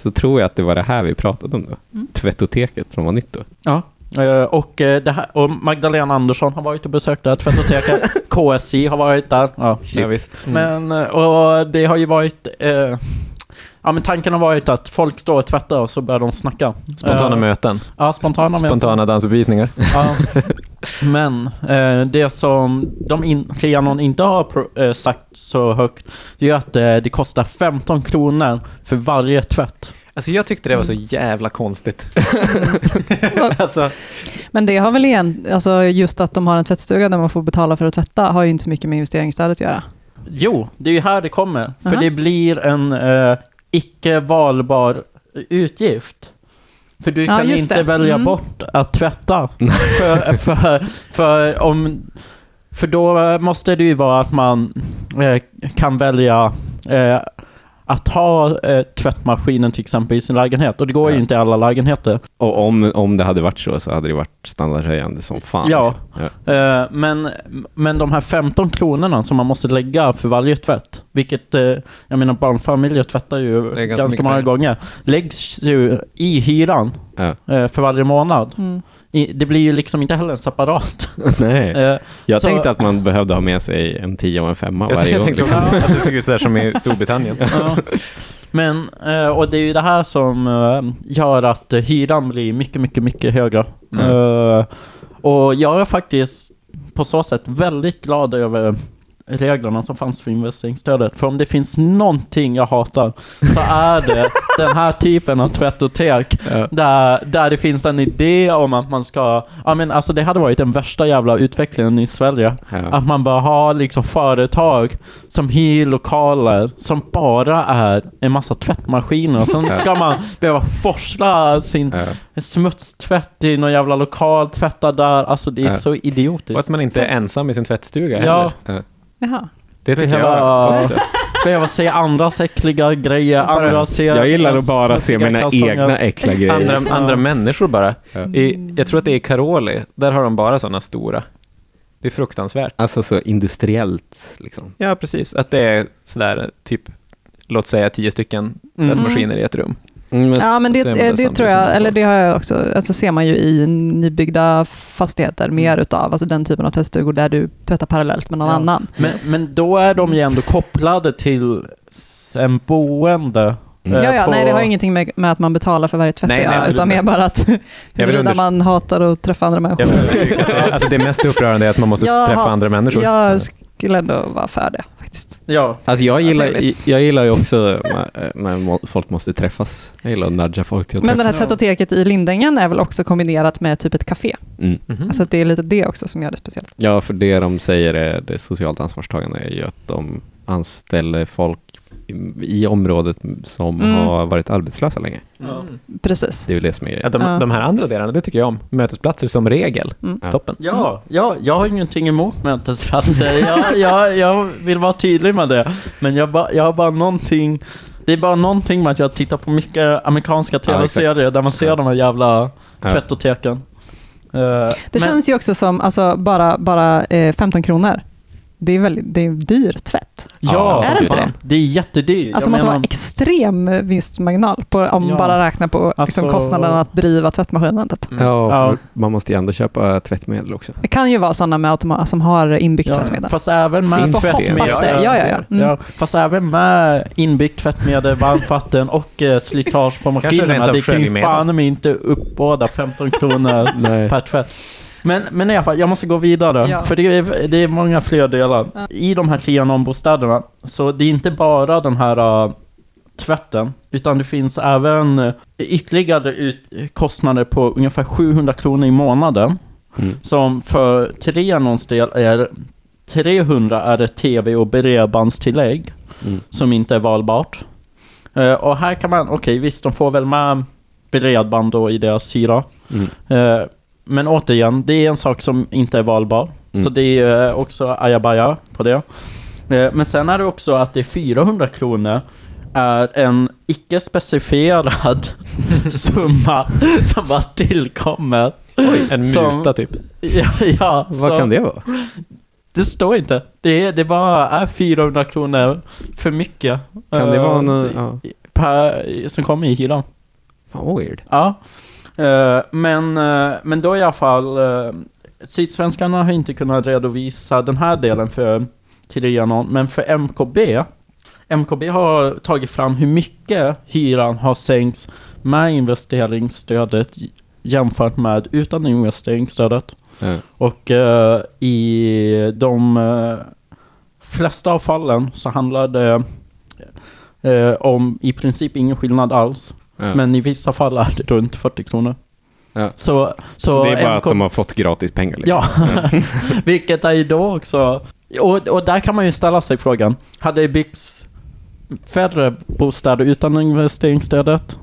Så tror jag att det var det här vi pratade om då. Tvättoteket som var nytt då. Ja. Eh, Och, eh, det här, och Magdalena Andersson har varit och besökt det här tvättoteket. KSI har varit där. Ja. Ja, visst. Mm. Men, eh, och det har ju varit... Eh, ja men tanken har varit att folk står och tvättar och så börjar de snacka. Spontana Eh, möten. Ja, spontana möten. Spontana dansuppvisningar. Ja. Men eh, det som de in, Trianon inte har eh, sagt så högt, det är att eh, det kostar 15 kronor för varje tvätt. Alltså jag tyckte det var så jävla konstigt. alltså, Men det har väl igen, alltså just att de har en tvättstuga där man får betala för att tvätta har ju inte så mycket med investeringsstödet att göra. Jo, det är ju här det kommer. För Aha. det blir en eh, icke valbar utgift. För du Ja, kan inte det. välja Mm. bort att tvätta. för, för, för, om, för då måste det ju vara att man eh, kan välja eh, att ha eh, tvättmaskinen till exempel i sin lägenhet. Och det går ju Ja. inte i alla lägenheter. Och om, om det hade varit så, så hade det varit standardhöjande som fan. Ja. alltså. ja. Eh, men, men de här 15 kronorna som man måste lägga för varje tvätt, vilket eh, jag menar barnfamiljer tvättar ju ganska ganska, många pengar. gånger, läggs ju i hyran Ja. eh, för varje månad. Mm. Det blir ju liksom inte heller en separat. Nej. Eh, Jag så- tänkte att man behövde ha med sig en tia och en femma jag, varje jag gång. tänkte också liksom. att det såg ut så här som i Storbritannien. ja. Men, eh, och det är ju det här som eh, gör att hyran blir mycket, mycket, mycket högre. Mm. Och jag är faktiskt på så sätt väldigt glad över reglerna som fanns för investeringsstödet. För om det finns någonting jag hatar så är det den här typen av tvättotek Ja. där, där det finns en idé om att man ska... Ja men alltså det hade varit den värsta jävla utvecklingen i Sverige. Ja. Att man bara har liksom företag som hyr lokaler som bara är en massa tvättmaskiner. Sen ska man behöva forsla sin Ja. smutstvätt i någon jävla lokal, tvätta där. Alltså det är Ja. så Och idiotiskt. att man inte är ensam i sin tvättstuga Ja, heller. Jaha. Det tycker Behöva- jag också. behöva se andras äckliga grejer, andra se... Jag gillar att bara se mina kalsonger. egna äckliga grejer. Andra, andra människor bara. I, jag tror att det är i Karoli. Där har de bara sådana stora. Det är fruktansvärt. Alltså så industriellt liksom. Ja, precis. Att det är sådär typ, låt säga tio stycken Mm. tvättmaskiner i ett rum. Mm, Ja, men det, man det det, tror jag, eller det har jag också, alltså ser man ju i nybyggda fastigheter mer utav, alltså den typen av tvättstugor där du tvättar parallellt med någon Ja. annan. Men, men då är de ju ändå kopplade till en boende. Mm. eh, Ja, ja, på- nej det har ingenting med, med att man betalar för varje tvätt Nej, att nej, utan mer bara att huruvida unders- man hatar att träffa andra människor. Alltså det mest upprörande är att man måste Jag träffa andra människor. Jag skulle ändå vara för det faktiskt. Ja. Alltså jag gillar, jag gillar ju också när, folk måste träffas. Jag gillar att nudga folk till att Men det här träffas. tvättoteket i Lindängen är väl också kombinerat med typ ett café? Mm. Alltså att det är lite det också som gör det speciellt. Ja, för det de säger är det socialt ansvarstagande är ju att de anställer folk i, området som Mm. har varit arbetslösa länge. Precis. Det är väl det som är Ja, de, Ja. de här andra delarna, det tycker jag om. Mötesplatser som regel. Mm. Ja. Toppen. Ja, ja, jag har ingenting emot mötesplatser. Jag, jag, jag vill vara tydlig med det. Men jag, ba, jag har bara någonting... Det är bara någonting med att jag tittar på mycket amerikanska tv-serier exakt. där man ser Ja. de här jävla Ja. tvättoteken. Eh, Det men- känns ju också som alltså, bara, bara eh, 15 kronor. Det är, väldigt, det är dyr tvätt. Ja, Är det inte fan. Det är jättedyrt. Alltså det Jag måste vara extrem vinstmarginal på, om Ja. bara räknar på liksom, Alltså- kostnaden att driva tvättmaskinen. Typ. Ja, Ja. man måste ju ändå köpa tvättmedel också. Det kan ju vara sådana med som har inbyggt Ja, tvättmedel. fast även med Finns det? tvättmedel. Ja, ja, ja. Mm. Ja, fast även med inbyggt tvättmedel, varmvatten och eh, slitage på maskinerna. Det kan ju fan mig inte uppbåda 15 kronor per tvätt. Men, men i alla fall, jag måste gå vidare. Ja. För det är, det är många fler delar. I de här Trianon-bostäderna, så det är inte bara den här uh, tvätten, utan det finns även uh, ytterligare ut, kostnader på ungefär 700 kronor i månaden. Mm. Som för Trianons del är 300 är det tv och bredbandstillägg Mm. som inte är valbart. Eh, och här kan man, okej visst de får väl med bredband då i deras hyra. Mm. Eh, men återigen, det är en sak som inte är valbar. Mm. Så det är eh, också ajabaja på det. Eh, men sen är det också att det är 400 kronor är en icke specifierad summa som bara tillkommer. En Som- muta typ. Ja, ja Vad så- kan det vara? Det står inte. Det, är, det bara är 400 kronor för mycket. Kan det eh, vara något... Ja. per, som kommer i hyran. Fan weird. Ja. Eh, men, eh, men då i alla fall, uh, Sydsvenskarna har inte kunnat redovisa den här delen för Trianon, men för MKB, MKB har tagit fram hur mycket hyran har sänkts med investeringsstödet jämfört med utan investeringsstödet. Ja. Och eh, i de eh, flesta av fallen så handlar det eh, om i princip ingen skillnad alls. Ja. Men i vissa fall är det runt 40 kronor. Ja. Så, så, Så, det är bara att MK de har fått gratis pengar liksom. Ja, vilket är ju då också... Och, och där kan man ju ställa sig frågan, hade det byggts färre bostäder utan investeringsstödet?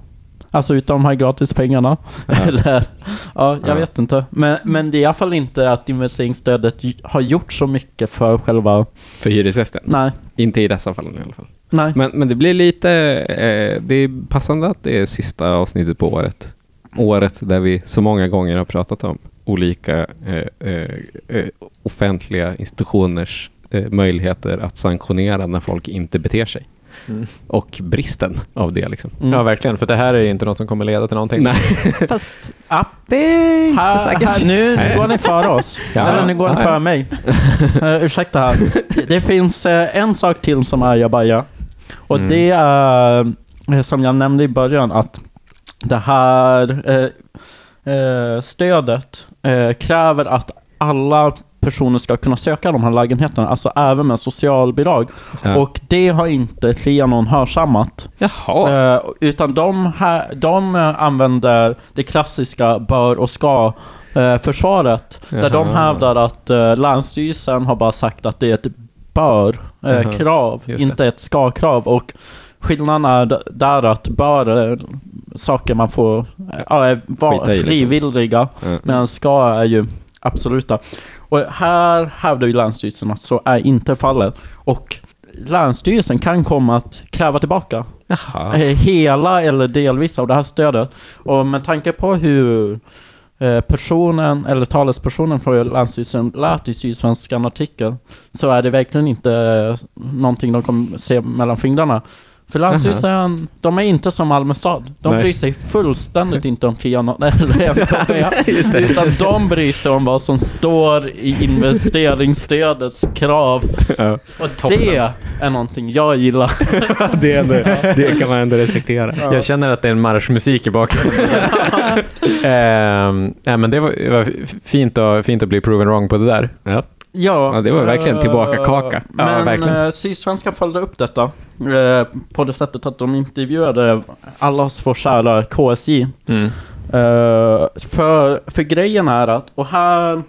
Alltså utan de här gratispengarna? Ja. Eller? Ja, jag Ja. vet inte. Men, men det är i alla fall inte att investeringsstödet har gjort så mycket för själva... För hyresgästen. Nej, Inte i dessa fallen i alla fall. Nej. Men, men det blir lite... Eh, det är passande att det är sista avsnittet på året. Året där vi så många gånger har pratat om olika eh, eh, eh, offentliga institutioners eh, möjligheter att sanktionera när folk inte beter sig. Mm. Och bristen av det liksom. Mm. Ja, verkligen. För det här är ju inte något som kommer leda till någonting. Nej. Fast Ja. det är inte Här, säkert. här, nu Nej. går ni före oss. Ja. Eller nu går ni före mig. Uh, ursäkta här. Det finns eh, en sak till som är jabaja. Och Mm. det är, eh, som jag nämnde i början, att det här eh, eh, stödet eh, kräver att alla personer ska kunna söka de här lägenheterna, alltså även med socialbidrag. Ja. Och det har inte Trianon hörsammat. Jaha. Eh, utan de, här, de använder det klassiska bör och ska försvaret. Där de Jaha. hävdar att eh, Länsstyrelsen har bara sagt att det är ett bör eh, Jaha, krav, just det. inte ett ska krav. Och skillnaden är där att bör är saker man får eh, ja, är va- Skita i, liksom. frivilliga. Ja. Medan ska är ju absoluta. Och här hävdar ju Länsstyrelsen att så är inte fallet. Och Länsstyrelsen kan komma att kräva tillbaka Jaha. eh, hela eller delvis av det här stödet. Och med tanke på hur eh, Eh, personen, eller talespersonen från Länsstyrelsen lät i Sydsvenskan artikel, så är det verkligen inte någonting de kommer se mellan fingrarna. För Länsstyrelsen, de är inte som Malmö stad. De Nej. bryr sig fullständigt inte om Trianon eller utan de bryr sig om vad som står i investeringsstödets krav. Ja. Och det är någonting jag gillar. det, är ändå, det kan man ändå respektera. Jag känner att det är en marschmusik i bakgrunden. Nej, men det var, var fint, att, fint att bli proven wrong på det där. Ja. Ja, Ja, det var verkligen eh, tillbaka kaka. Ja, Men verkligen. eh, Sydsvenskan följde upp detta eh, på det sättet att de intervjuade allas vår kära KSI. Mm. Eh, för, för grejen är att, och här,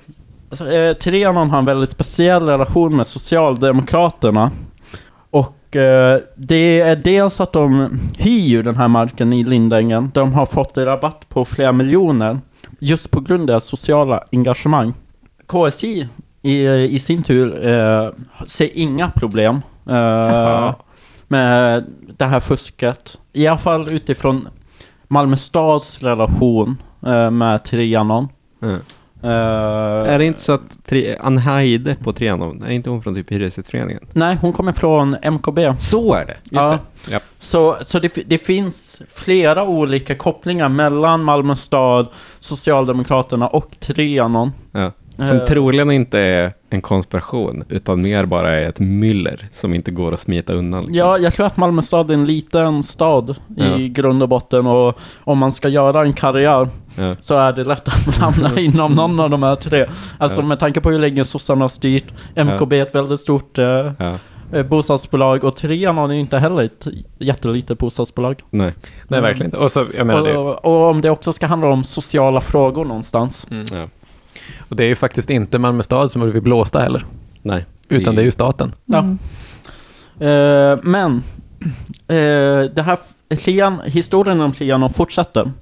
alltså, har en väldigt speciell relation med Socialdemokraterna. Och det är dels att de hyr den här marken i Lindängen. De har fått en rabatt på flera miljoner. Just på grund av sociala engagemang. KSI i, i sin tur eh, ser inga problem eh, med det här fusket. I alla fall utifrån Malmö stads relation eh, med Trianon. Mm. Eh, Är det inte så att tri- Heide på Trianon, är inte hon från typ Hyresgästföreningen? Nej, hon kommer från MKB. Så är det! Just Ja. det. Ja. Så, så det, det finns flera olika kopplingar mellan Malmö stad, Socialdemokraterna och Trianon. Ja. Som Eh. troligen inte är en konspiration, utan mer bara är ett myller som inte går att smita undan. Liksom. Ja, jag tror att Malmö stad är en liten stad Ja. i grund och botten och om man ska göra en karriär Ja. så är det lätt att hamna inom någon av de här tre. Alltså Ja. med tanke på hur länge sossarna har styrt, MKB är ett väldigt stort eh, Ja. eh, bostadsbolag och Trianon är ju inte heller ett jättelitet bostadsbolag. Nej. Nej, verkligen inte. Och så, jag menar det. Och, och om det också ska handla om sociala frågor någonstans. Mm. Och det är ju faktiskt inte Malmö stad som har blivit blåsta heller. Nej. Utan det är ju staten. Ja. Mm. Eh, men eh, det här Trian, historien om Trianon fortsätter.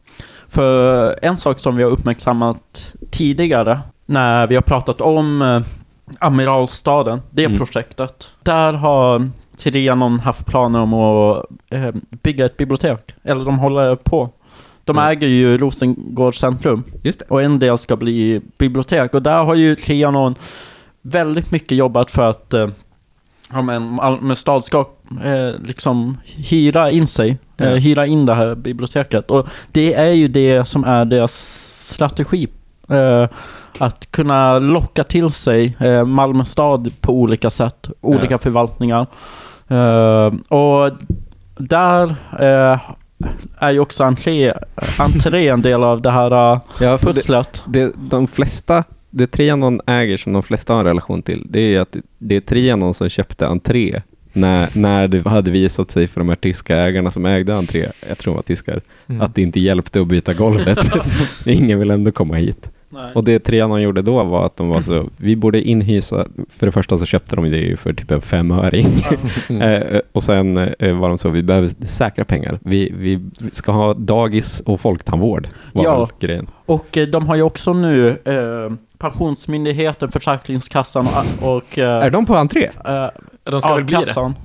För en sak som vi har uppmärksammat tidigare när vi har pratat om eh, Amiralstaden, det Mm. projektet. Där har Trianon haft planer om att bygga ett bibliotek. Eller de håller på. De Mm. äger ju Rosengård centrum. Just det. Och en del ska bli bibliotek. Och där har ju Trianon väldigt mycket jobbat för att eh, ja, men Malmö stad ska eh, liksom hyra in sig. Eh, hyra in det här biblioteket. Och det är ju det som är deras strategi. Eh, att kunna locka till sig eh, Malmö stad på olika sätt. Olika Ja. förvaltningar. Eh, och där eh, är ju också entré, entré en del av det här eh, Ja, för det, pusslet. det, de flesta, det Trianon äger som de flesta har en relation till, det är ju att det är Trianon som köpte entré när, när det hade visat sig för de här tyska ägarna som ägde entré, jag tror de var tyskar, Mm. att det inte hjälpte att byta golvet. Ingen vill ändå komma hit. Nej. Och det Trianon gjorde då var att de var så, vi borde inhysa, för det första så köpte de det ju för typ en femöring. eh, och sen eh, var de så, vi behöver säkra pengar. Vi, vi ska ha dagis och folktandvård, var Ja. grejen. Och eh, de har ju också nu eh, Pensionsmyndigheten, Försäkringskassan och... och eh, Är de på entré? eh, De ska väl bli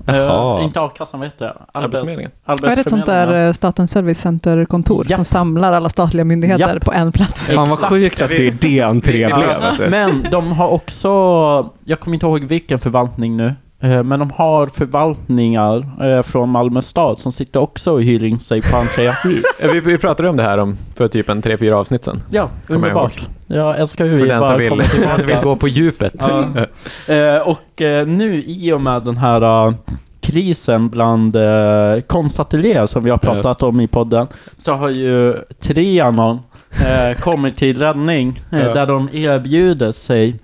det? Eh, inte A-kassan, vad heter det? Arbets- Arbetsförmedlingen. Vad är det ett sånt där Arbetsförmedlingen. Statens servicecenterkontor Japp. som samlar alla statliga myndigheter Japp. på en plats? Fan vad sjukt att det är det entré blev. Alltså. Men de har också, jag kommer inte ihåg vilken förvaltning nu, men de har förvaltningar eh, från Malmö stad som sitter också och hyr in sig på entré. Eh, Vi, vi pratade om det här om för typ en tre, fyra avsnitt sedan. Ja, underbart. Jag älskar hur För vi den bara som, vill, kommer den som vill gå på djupet. Ja. Eh, och eh, nu i och med den här eh, krisen bland konstateljéer som vi har pratat om i podden så har ju Trianon eh, kommit till räddning eh, där de erbjuder sig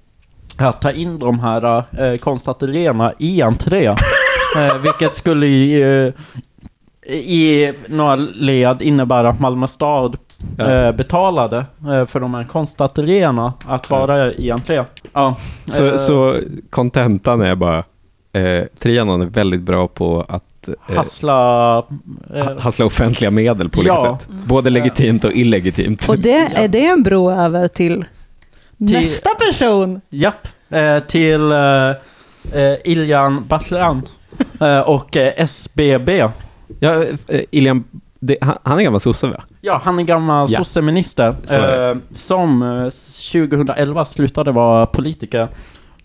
att ta in de här uh, konstateljéerna i entré. eh, vilket skulle i, eh, i några led innebära att Malmö stad Ja. eh, betalade eh, för de här konstateljéerna att vara i entré. Ja. Så, eh, så kontentan är bara, eh, Trianon är väldigt bra på att eh, hassla... Eh, hassla offentliga medel på olika Ja. sätt. Både legitimt och illegitimt. Och det, är det en bro över till, nästa person? japp. Eh, till eh, eh, Iljan Batljan eh, och SBB. Ja, Ilian, det, han, han är gammal sosse va? Ja, han är gammal Ja. sosseminister. Som eh, 2011 slutade vara politiker.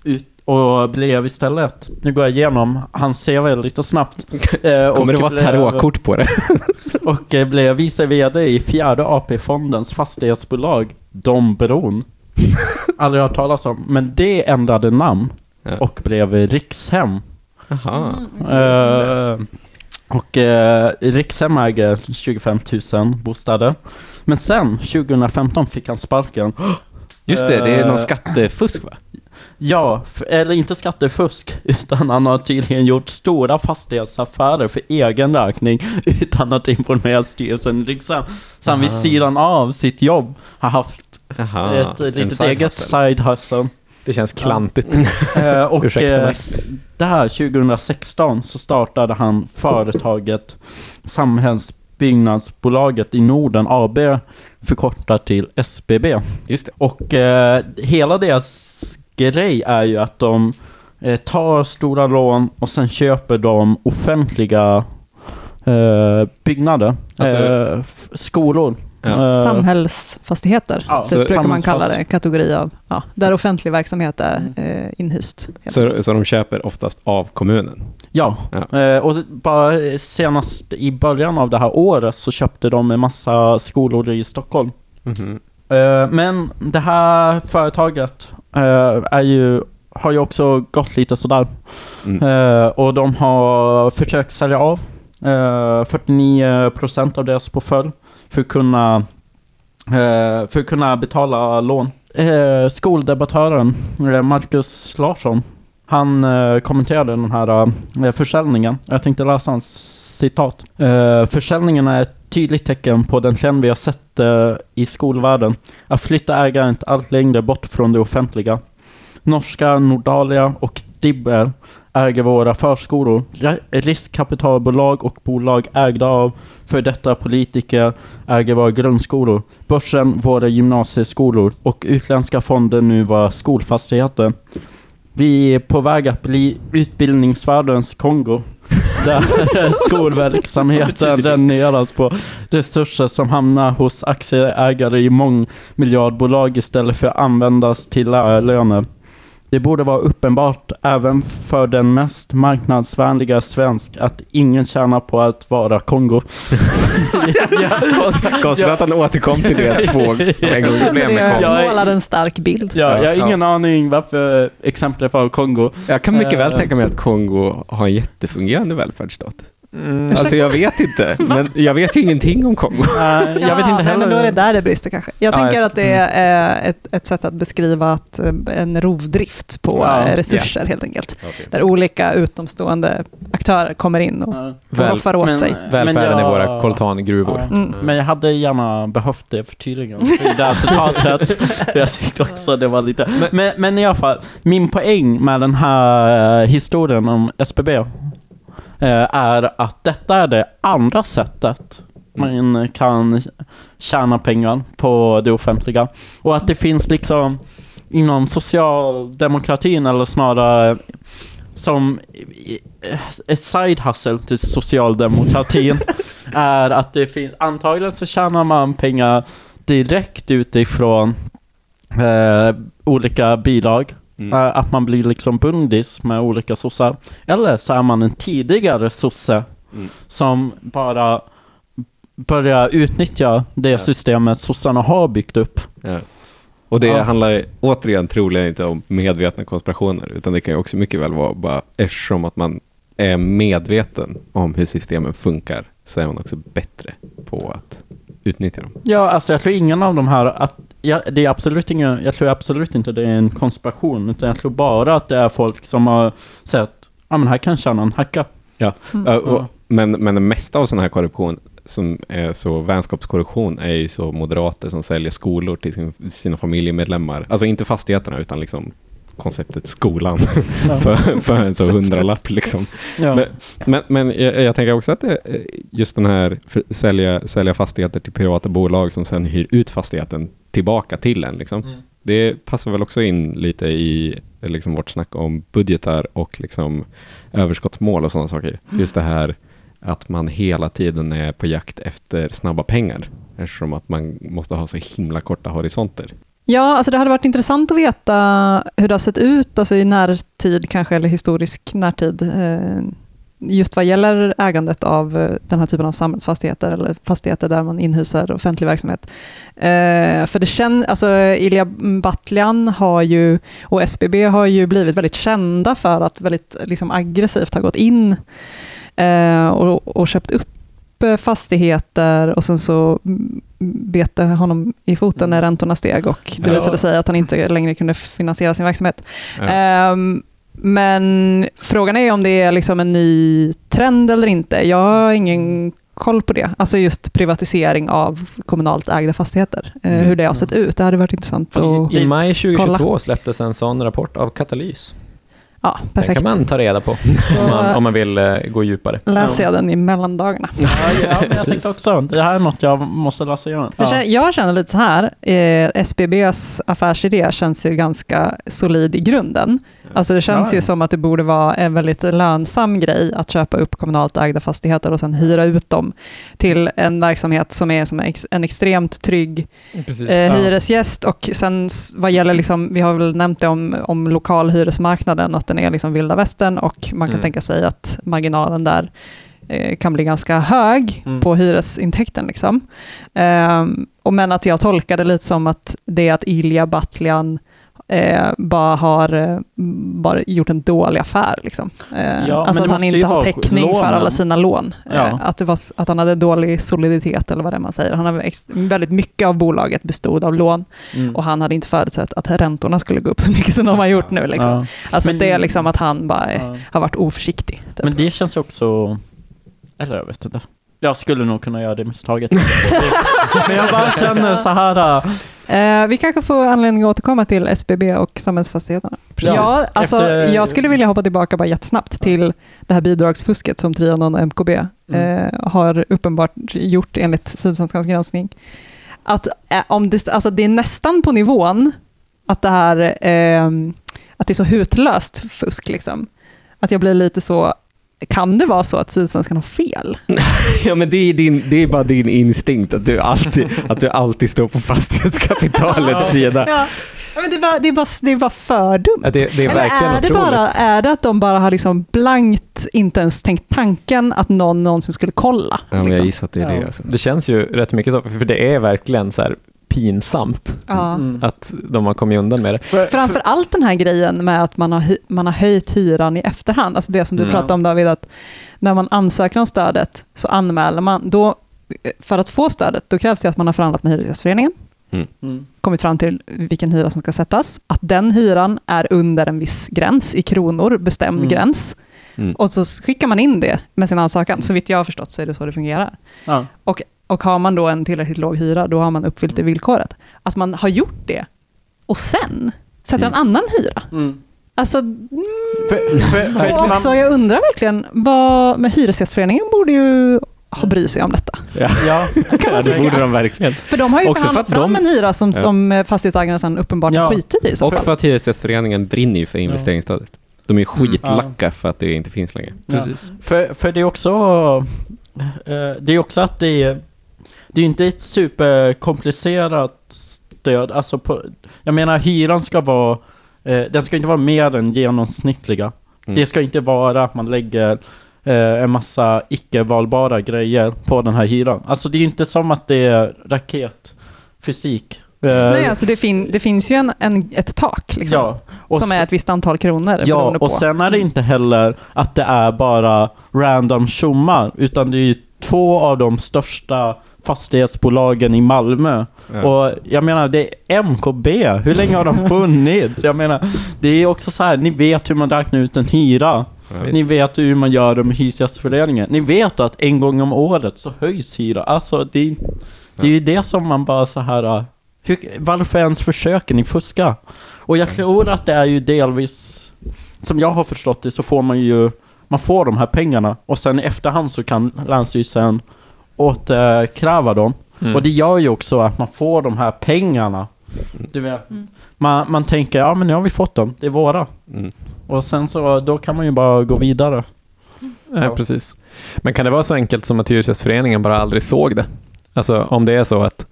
Ut och blev istället, nu går jag igenom hans CV lite snabbt. Eh, och Kommer det vara blev- tarotkort på det? Och eh, blev vice VD i fjärde AP-fondens fastighetsbolag Dombron. Aldrig hört talas om. Men det ändrade namn Ja. och blev Rikshem. Jaha. Eh, och eh, Rikshem äger 25 000 bostäder. Men sen, 2015, fick han sparken. Just det, det är någon Eh, skattefusk va? Ja, eller inte skattefusk, utan han har tydligen gjort stora fastighetsaffärer för egen räkning utan att informera styrelsen i Rikshem. Så han vid sidan av sitt jobb har haft Jaha, ett en litet side eget side hustle. Det känns klantigt. Eh, och Ursäkta eh, där 2016 så startade han företaget Samhällsbyggnadsbolaget i Norden AB förkortat till SBB. Just det. Och eh, hela deras grej är ju att de eh, tar stora lån och sen köper de offentliga eh, byggnader. Alltså- eh, skolor. Ja. Eh, Samhällsfastigheter, Ja, typ så- brukar man kalla det, kategori av, ja, där offentlig verksamhet är eh, inhyst. Så, så de köper oftast av kommunen? Ja, Ja. Eh, och bara senast i början av det här året så köpte de en massa skolor i Stockholm. Mhm. Eh, Men det här företaget eh, är ju, har ju också gått lite sådär. Mm. Eh, Och de har försökt sälja av eh, 49% av deras portfölj för att kunna, eh, för att kunna betala lån. Eh, Skoldebattören eh, Marcus Larsson han eh, kommenterade den här eh, försäljningen. Jag tänkte läsa hans citat. Eh, försäljningen är ett tydligt tecken på den trend vi har sett eh, i skolvärlden. Att flytta ägandet allt längre bort från det offentliga. Norska Nordalia och Dibber äger våra förskolor. Riskkapitalbolag och bolag ägda av för detta politiker äger våra grundskolor. Börsen våra gymnasieskolor och utländska fonder nu våra skolfastigheter. Vi är på väg att bli utbildningsvärldens Kongo. Där skolverksamheten dräneras på resurser som hamnar hos aktieägare i mångmiljardbolag istället för att användas till lärarlöner. Det borde vara uppenbart även för den mest marknadsvänliga svensk att ingen tjänar på att vara Kongo. Konstigt att han återkom till det två en gång. Problem med Det Kongo. Jag målar en stark bild. Ja, jag har Ja. ingen aning varför exemplet var Kongo. Jag kan mycket väl Eh. tänka mig att Kongo har en jättefungerande välfärdsstat. Mm. Alltså jag vet inte, men jag vet ju ingenting om Kongo. Eh, jag vet Ja, inte nej, heller. men då är det där det brister kanske. Jag Ja, tänker ja. att det är ett, ett sätt att beskriva att, eh, en rovdrift på Ja, eh, resurser helt enkelt. Där olika utomstående aktörer kommer in och Ja. roffar åt men- sig. Välfärden i våra coltangruvor. Ja. Mm. Men jag hade gärna behövt det förtydligande i det här citatet. För jag tyckte också det var lite... Men, men i alla fall, min poäng med den här eh, historien om SBB är att detta är det andra sättet man kan tjäna pengar på det offentliga. Och att det finns liksom inom socialdemokratin eller snarare som ett side hustle till socialdemokratin är att det finns, antagligen så tjänar man pengar direkt utifrån eh, olika bidrag. Mm. Eh, att man blir liksom bundis med olika sossar. Eller så är man en tidigare sosse Mm. som bara börjar utnyttja det Ja. systemet sossarna har byggt upp. Ja. Och det Ja. handlar återigen troligen inte om medvetna konspirationer, utan det kan ju också mycket väl vara bara eftersom att man är medveten om hur systemen funkar, så är man också bättre på att utnyttja dem. Ja, alltså jag tror ingen av de här, att, ja, det är absolut ingen, jag tror absolut inte det är en konspiration, utan jag tror bara att det är folk som har sett, ja men här kan jag tjäna en hacka. Ja, Mm. och, Ja. men, men det mesta av sån här korruption som är så vänskapskorruption är ju så moderater som säljer skolor till sin, sina familjemedlemmar. Alltså inte fastigheterna utan liksom konceptet skolan för, för en så hundralapp liksom. Ja. Men, men, men jag, jag tänker också att det, just den här för, sälja, sälja fastigheter till privata bolag som sen hyr ut fastigheten tillbaka till en. Liksom. Mm. Det passar väl också in lite i liksom, vårt snack om budgetar och liksom, överskottsmål och sådana saker. Just det här att man hela tiden är på jakt efter snabba pengar eftersom att man måste ha så himla korta horisonter. Ja, alltså det hade varit intressant att veta hur det har sett ut alltså i närtid kanske, eller historisk närtid, eh, just vad gäller ägandet av eh, den här typen av samhällsfastigheter, eller fastigheter där man inhyser offentlig verksamhet. Eh, för det känns, alltså Ilja Batljan har ju, och SBB har ju blivit väldigt kända för att väldigt liksom, aggressivt ha gått in och, och köpt upp fastigheter och sen så mm, bet det honom i foten när räntorna steg och det Ja. visade sig att han inte längre kunde finansiera sin verksamhet. Ja. Ehm, men frågan är om det är liksom en ny trend eller inte. Jag har ingen koll på det. Alltså just privatisering av kommunalt ägda fastigheter. Mm. hur det har sett ut. Det hade varit intressant att... I maj 2022 Kolla. släpptes en sån rapport av Katalys. Ja, Den perfekt. kan man ta reda på om man, om man vill eh, gå djupare. läser jag den i mellandagarna. Ja, ja, jag tänkte också, det här är något jag måste läsa igenom. Jag, Ja. känner, jag känner lite så här, eh, SBBs affärsidé känns ju ganska solid i grunden. Alltså det känns Ja, ju som att det borde vara en väldigt lönsam grej att köpa upp kommunalt ägda fastigheter och sen hyra ut dem till en verksamhet som är som en, ex, en extremt trygg Precis. eh, hyresgäst. Och sen vad gäller, liksom, vi har väl nämnt det om, om lokalhyresmarknaden, att den är liksom vilda västern och man kan Mm. tänka sig att marginalen där eh, kan bli ganska hög Mm. på hyresintäkten. Liksom. Ehm, och men att jag tolkar det lite som att det är att Ilja Batljan eh, bara har eh, bara gjort en dålig affär. Liksom. Eh, Ja, alltså att han inte har täckning för lånen. alla sina lån. Ja. Eh, att, det var, att han hade dålig soliditet eller vad det är man säger. Han har ex- väldigt mycket av bolaget bestod av lån Mm. och han hade inte förutsett att räntorna skulle gå upp så mycket som de har gjort nu. Liksom. Ja. Alltså Men- det är liksom att han bara har varit oförsiktig. Typ. Men det känns också... Eller jag vet inte. Jag skulle nog kunna göra det misstaget. Men jag bara känner så här... äh, Eh, vi kanske får anledning att återkomma till SBB och samhällsfastigheterna. Precis. Ja, alltså, Efter- Jag skulle vilja hoppa tillbaka bara jättesnabbt till det här bidragsfusket som Trianon och MKB Mm. eh, har uppenbart gjort enligt Sydsvenskans granskning. Att, eh, om det, alltså det är nästan på nivån att det här eh, att det är så hutlöst fusk. Liksom. Att jag blir lite så, kan det vara så att Sydsvenskan har fel? Ja, men det är, din, det är bara din instinkt att du alltid, att du alltid står på fastighetskapitalets sida. Ja. Ja, men det, är bara, det, är bara, det är bara för dumt. Ja, det, det är Eller verkligen är det, otroligt. bara, är det att de bara har liksom blankt inte ens tänkt tanken att någon någonsin skulle kolla? Ja, men jag liksom? gissar att det är det. Alltså. Det känns ju rätt mycket så, för det är verkligen så här pinsamt Ja. Mm. att de har kommit undan med det. För, Framför allt den här grejen med att man har, man har höjt hyran i efterhand, alltså det som du Mm. pratade om David, att när man ansöker om stödet så anmäler man, då, för att få stödet, då krävs det att man har förhandlat med Hyresgästföreningen, mm. kommit fram till vilken hyra som ska sättas, att den hyran är under en viss gräns i kronor, bestämd Mm. gräns, Mm. och så skickar man in det med sin ansökan, så vitt jag har förstått så är det så det fungerar. Ja. Och har man då en tillräckligt låg hyra, då har man uppfyllt det villkoret. Att man har gjort det och sen sätter en annan hyra. Mm. Alltså, mm, För, för, för, och också, jag undrar verkligen, vad, med Hyresgästföreningen borde ju ha bry sig om detta. Ja. ja. ja, det borde de verkligen. För de har ju Också för förhandlat att fram de- en hyra som, Ja. som eh, fastighetsägarna sen uppenbart Ja. skitit i. Så Och för att Hyresgästföreningen brinner ju för investeringsstödet. De är skitlacka för att det inte finns längre. Precis. För, för det är också... eh, det är också att det är... Det är inte ett superkomplicerat stöd. Alltså på, jag menar hyran ska vara... eh, den ska inte vara mer än genomsnittliga. Mm. Det ska inte vara att man lägger eh, en massa icke-valbara grejer på den här hyran. Alltså det är inte som att det är raketfysik. Eh, Nej, alltså det, fin, det finns ju en, en, ett tak, liksom, ja. Och som är ett visst antal kronor. Ja, beroende på. och sen är det inte heller att det är bara random tjommar, utan det är ju två av de största fastighetsbolagen i Malmö. Ja. Och jag menar, det är MKB. Hur länge har de funnits? Jag menar, det är också så här, ni vet hur man räknar ut en hyra. Ja. Ni vet hur man gör det med Hyresgästföreningen. Ni vet att en gång om året så höjs hyra. Alltså, det, det är ju det som man bara så här... äh, Hur, varför ens försöker ni fuska? Och jag tror att det är ju delvis... Som jag har förstått det så får man ju... Man får de här pengarna och sen i efterhand så kan Länsstyrelsen återkräva dem. Mm. Och det gör ju också att man får de här pengarna. Du vet, Mm. man, man tänker ja men nu har vi fått dem, det är våra. Mm. Och sen så, då kan man ju bara gå vidare. Ja, precis. Men kan det vara så enkelt som att Hyresgästföreningen bara aldrig såg det? Alltså om det är så att,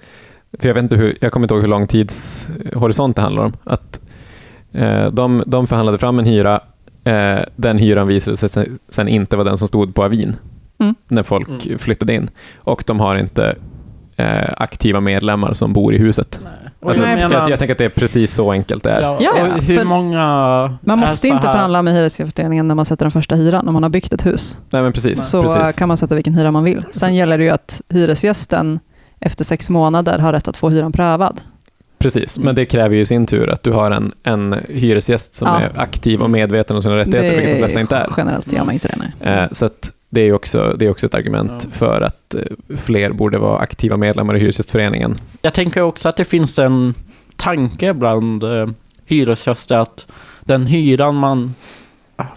för jag vet inte hur, jag kommer inte ihåg hur lång tidshorisont det handlar om, att eh, de, de förhandlade fram en hyra, eh, den hyran visade sig sen inte vara den som stod på avin Mm. när folk Mm. flyttade in. Och de har inte eh, aktiva medlemmar som bor i huset. Alltså, Nej, så jag, jag tänker att det är precis så enkelt det är. Ja, Ja, hur många... Man måste inte förhandla med Hyresgästföreningen när man sätter den första hyran, om man har byggt ett hus. Nej men precis. så precis. kan man sätta vilken hyra man vill. Sen gäller det ju att hyresgästen efter sex månader har rätt att få hyran prövad. Precis, men det kräver ju i sin tur att du har en, en hyresgäst som Ja. är aktiv och medveten om sina rättigheter, vilket de flesta inte är. Generellt gör man inte det, nej. Eh, Så att det är också, det är också ett argument Ja. för att eh, fler borde vara aktiva medlemmar i Hyresgästföreningen. Jag tänker också att det finns en tanke bland eh, hyresgäster att den hyran man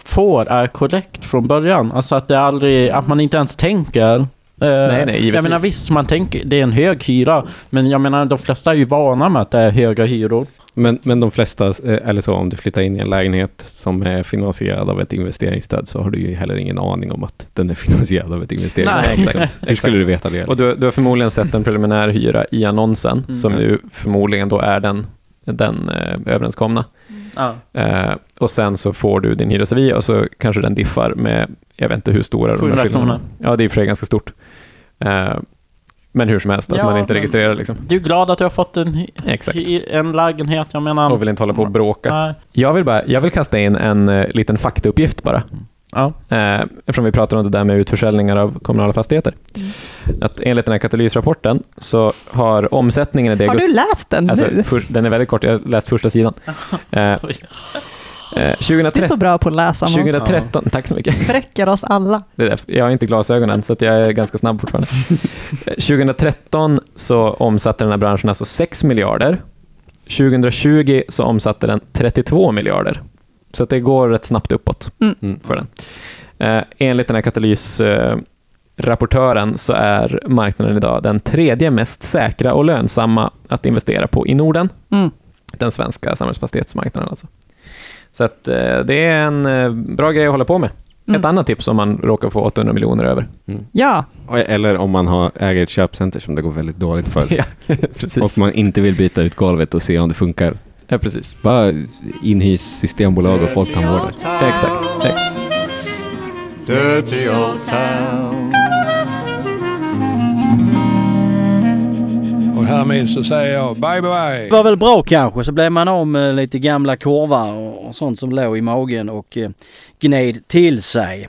får är korrekt från början. Alltså att det aldrig, att man inte ens tänker. eh, Nej, nej, givetvis. Jag menar visst, man tänker det är en hög hyra. Men jag menar de flesta är ju vana med att det är höga hyror. Men, men de flesta, eh, eller så om du flyttar in i en lägenhet som är finansierad av ett investeringsstöd så har du ju heller ingen aning om att den är finansierad av ett investeringsstöd. Nej, exakt. Hur skulle du veta det? Och du, du har förmodligen sett en preliminär hyra i annonsen, Mm. som ju förmodligen då är den, den eh, överenskomna. Ja. Eh, och sen så får du din hyresavi och så kanske den diffar med, jag vet inte hur stora de 700 här skillnaderna. Ja, det är i och för sig ganska stort. Eh, men hur som helst, att Ja, man inte registrerar liksom. Du är glad att du har fått en, Exakt. en lägenhet, jag menar... Och vill inte hålla på och bråka. Nej. Jag vill, bara, jag vill kasta in en eh, liten faktauppgift bara. Ja. Eh, eftersom vi pratar om det där med utförsäljningar av kommunala fastigheter. Att enligt den här katalysrapporten så har omsättningen i det... Har du läst den alltså, nu? för, Den är väldigt kort, jag har läst första sidan. Eh, eh, Du är 2013, så bra på att läsa. Måns. 2013, tack så mycket. Fräcker oss alla. Det är. Jag har inte glasögon än, så att jag är ganska snabb fortfarande. Eh, 2013 så omsatte den här branschen alltså 6 miljarder. 2020 så omsatte den 32 miljarder. Så att det går rätt snabbt uppåt Mm. för den. Eh, enligt den här katalysrapportören så är marknaden idag den tredje mest säkra och lönsamma att investera på i Norden. Mm. Den svenska samhällsfastighetsmarknaden alltså. Så att eh, det är en eh, bra grej att hålla på med. Mm. Ett annat tips om man råkar få 800 miljoner över. Ja, Eller om man har, äger ett köpcenter som det går väldigt dåligt för. ja, precis. och man inte vill byta ut golvet och se om det funkar. Ja, precis. Bara inhys systembolag och folktandvårdare. Exakt, exakt. Dirty old town. Och härmed så säger jag bye bye. Det var väl bra kanske, så blev man av med lite gamla korvar och, sånt som låg i magen och eh, gned till sig.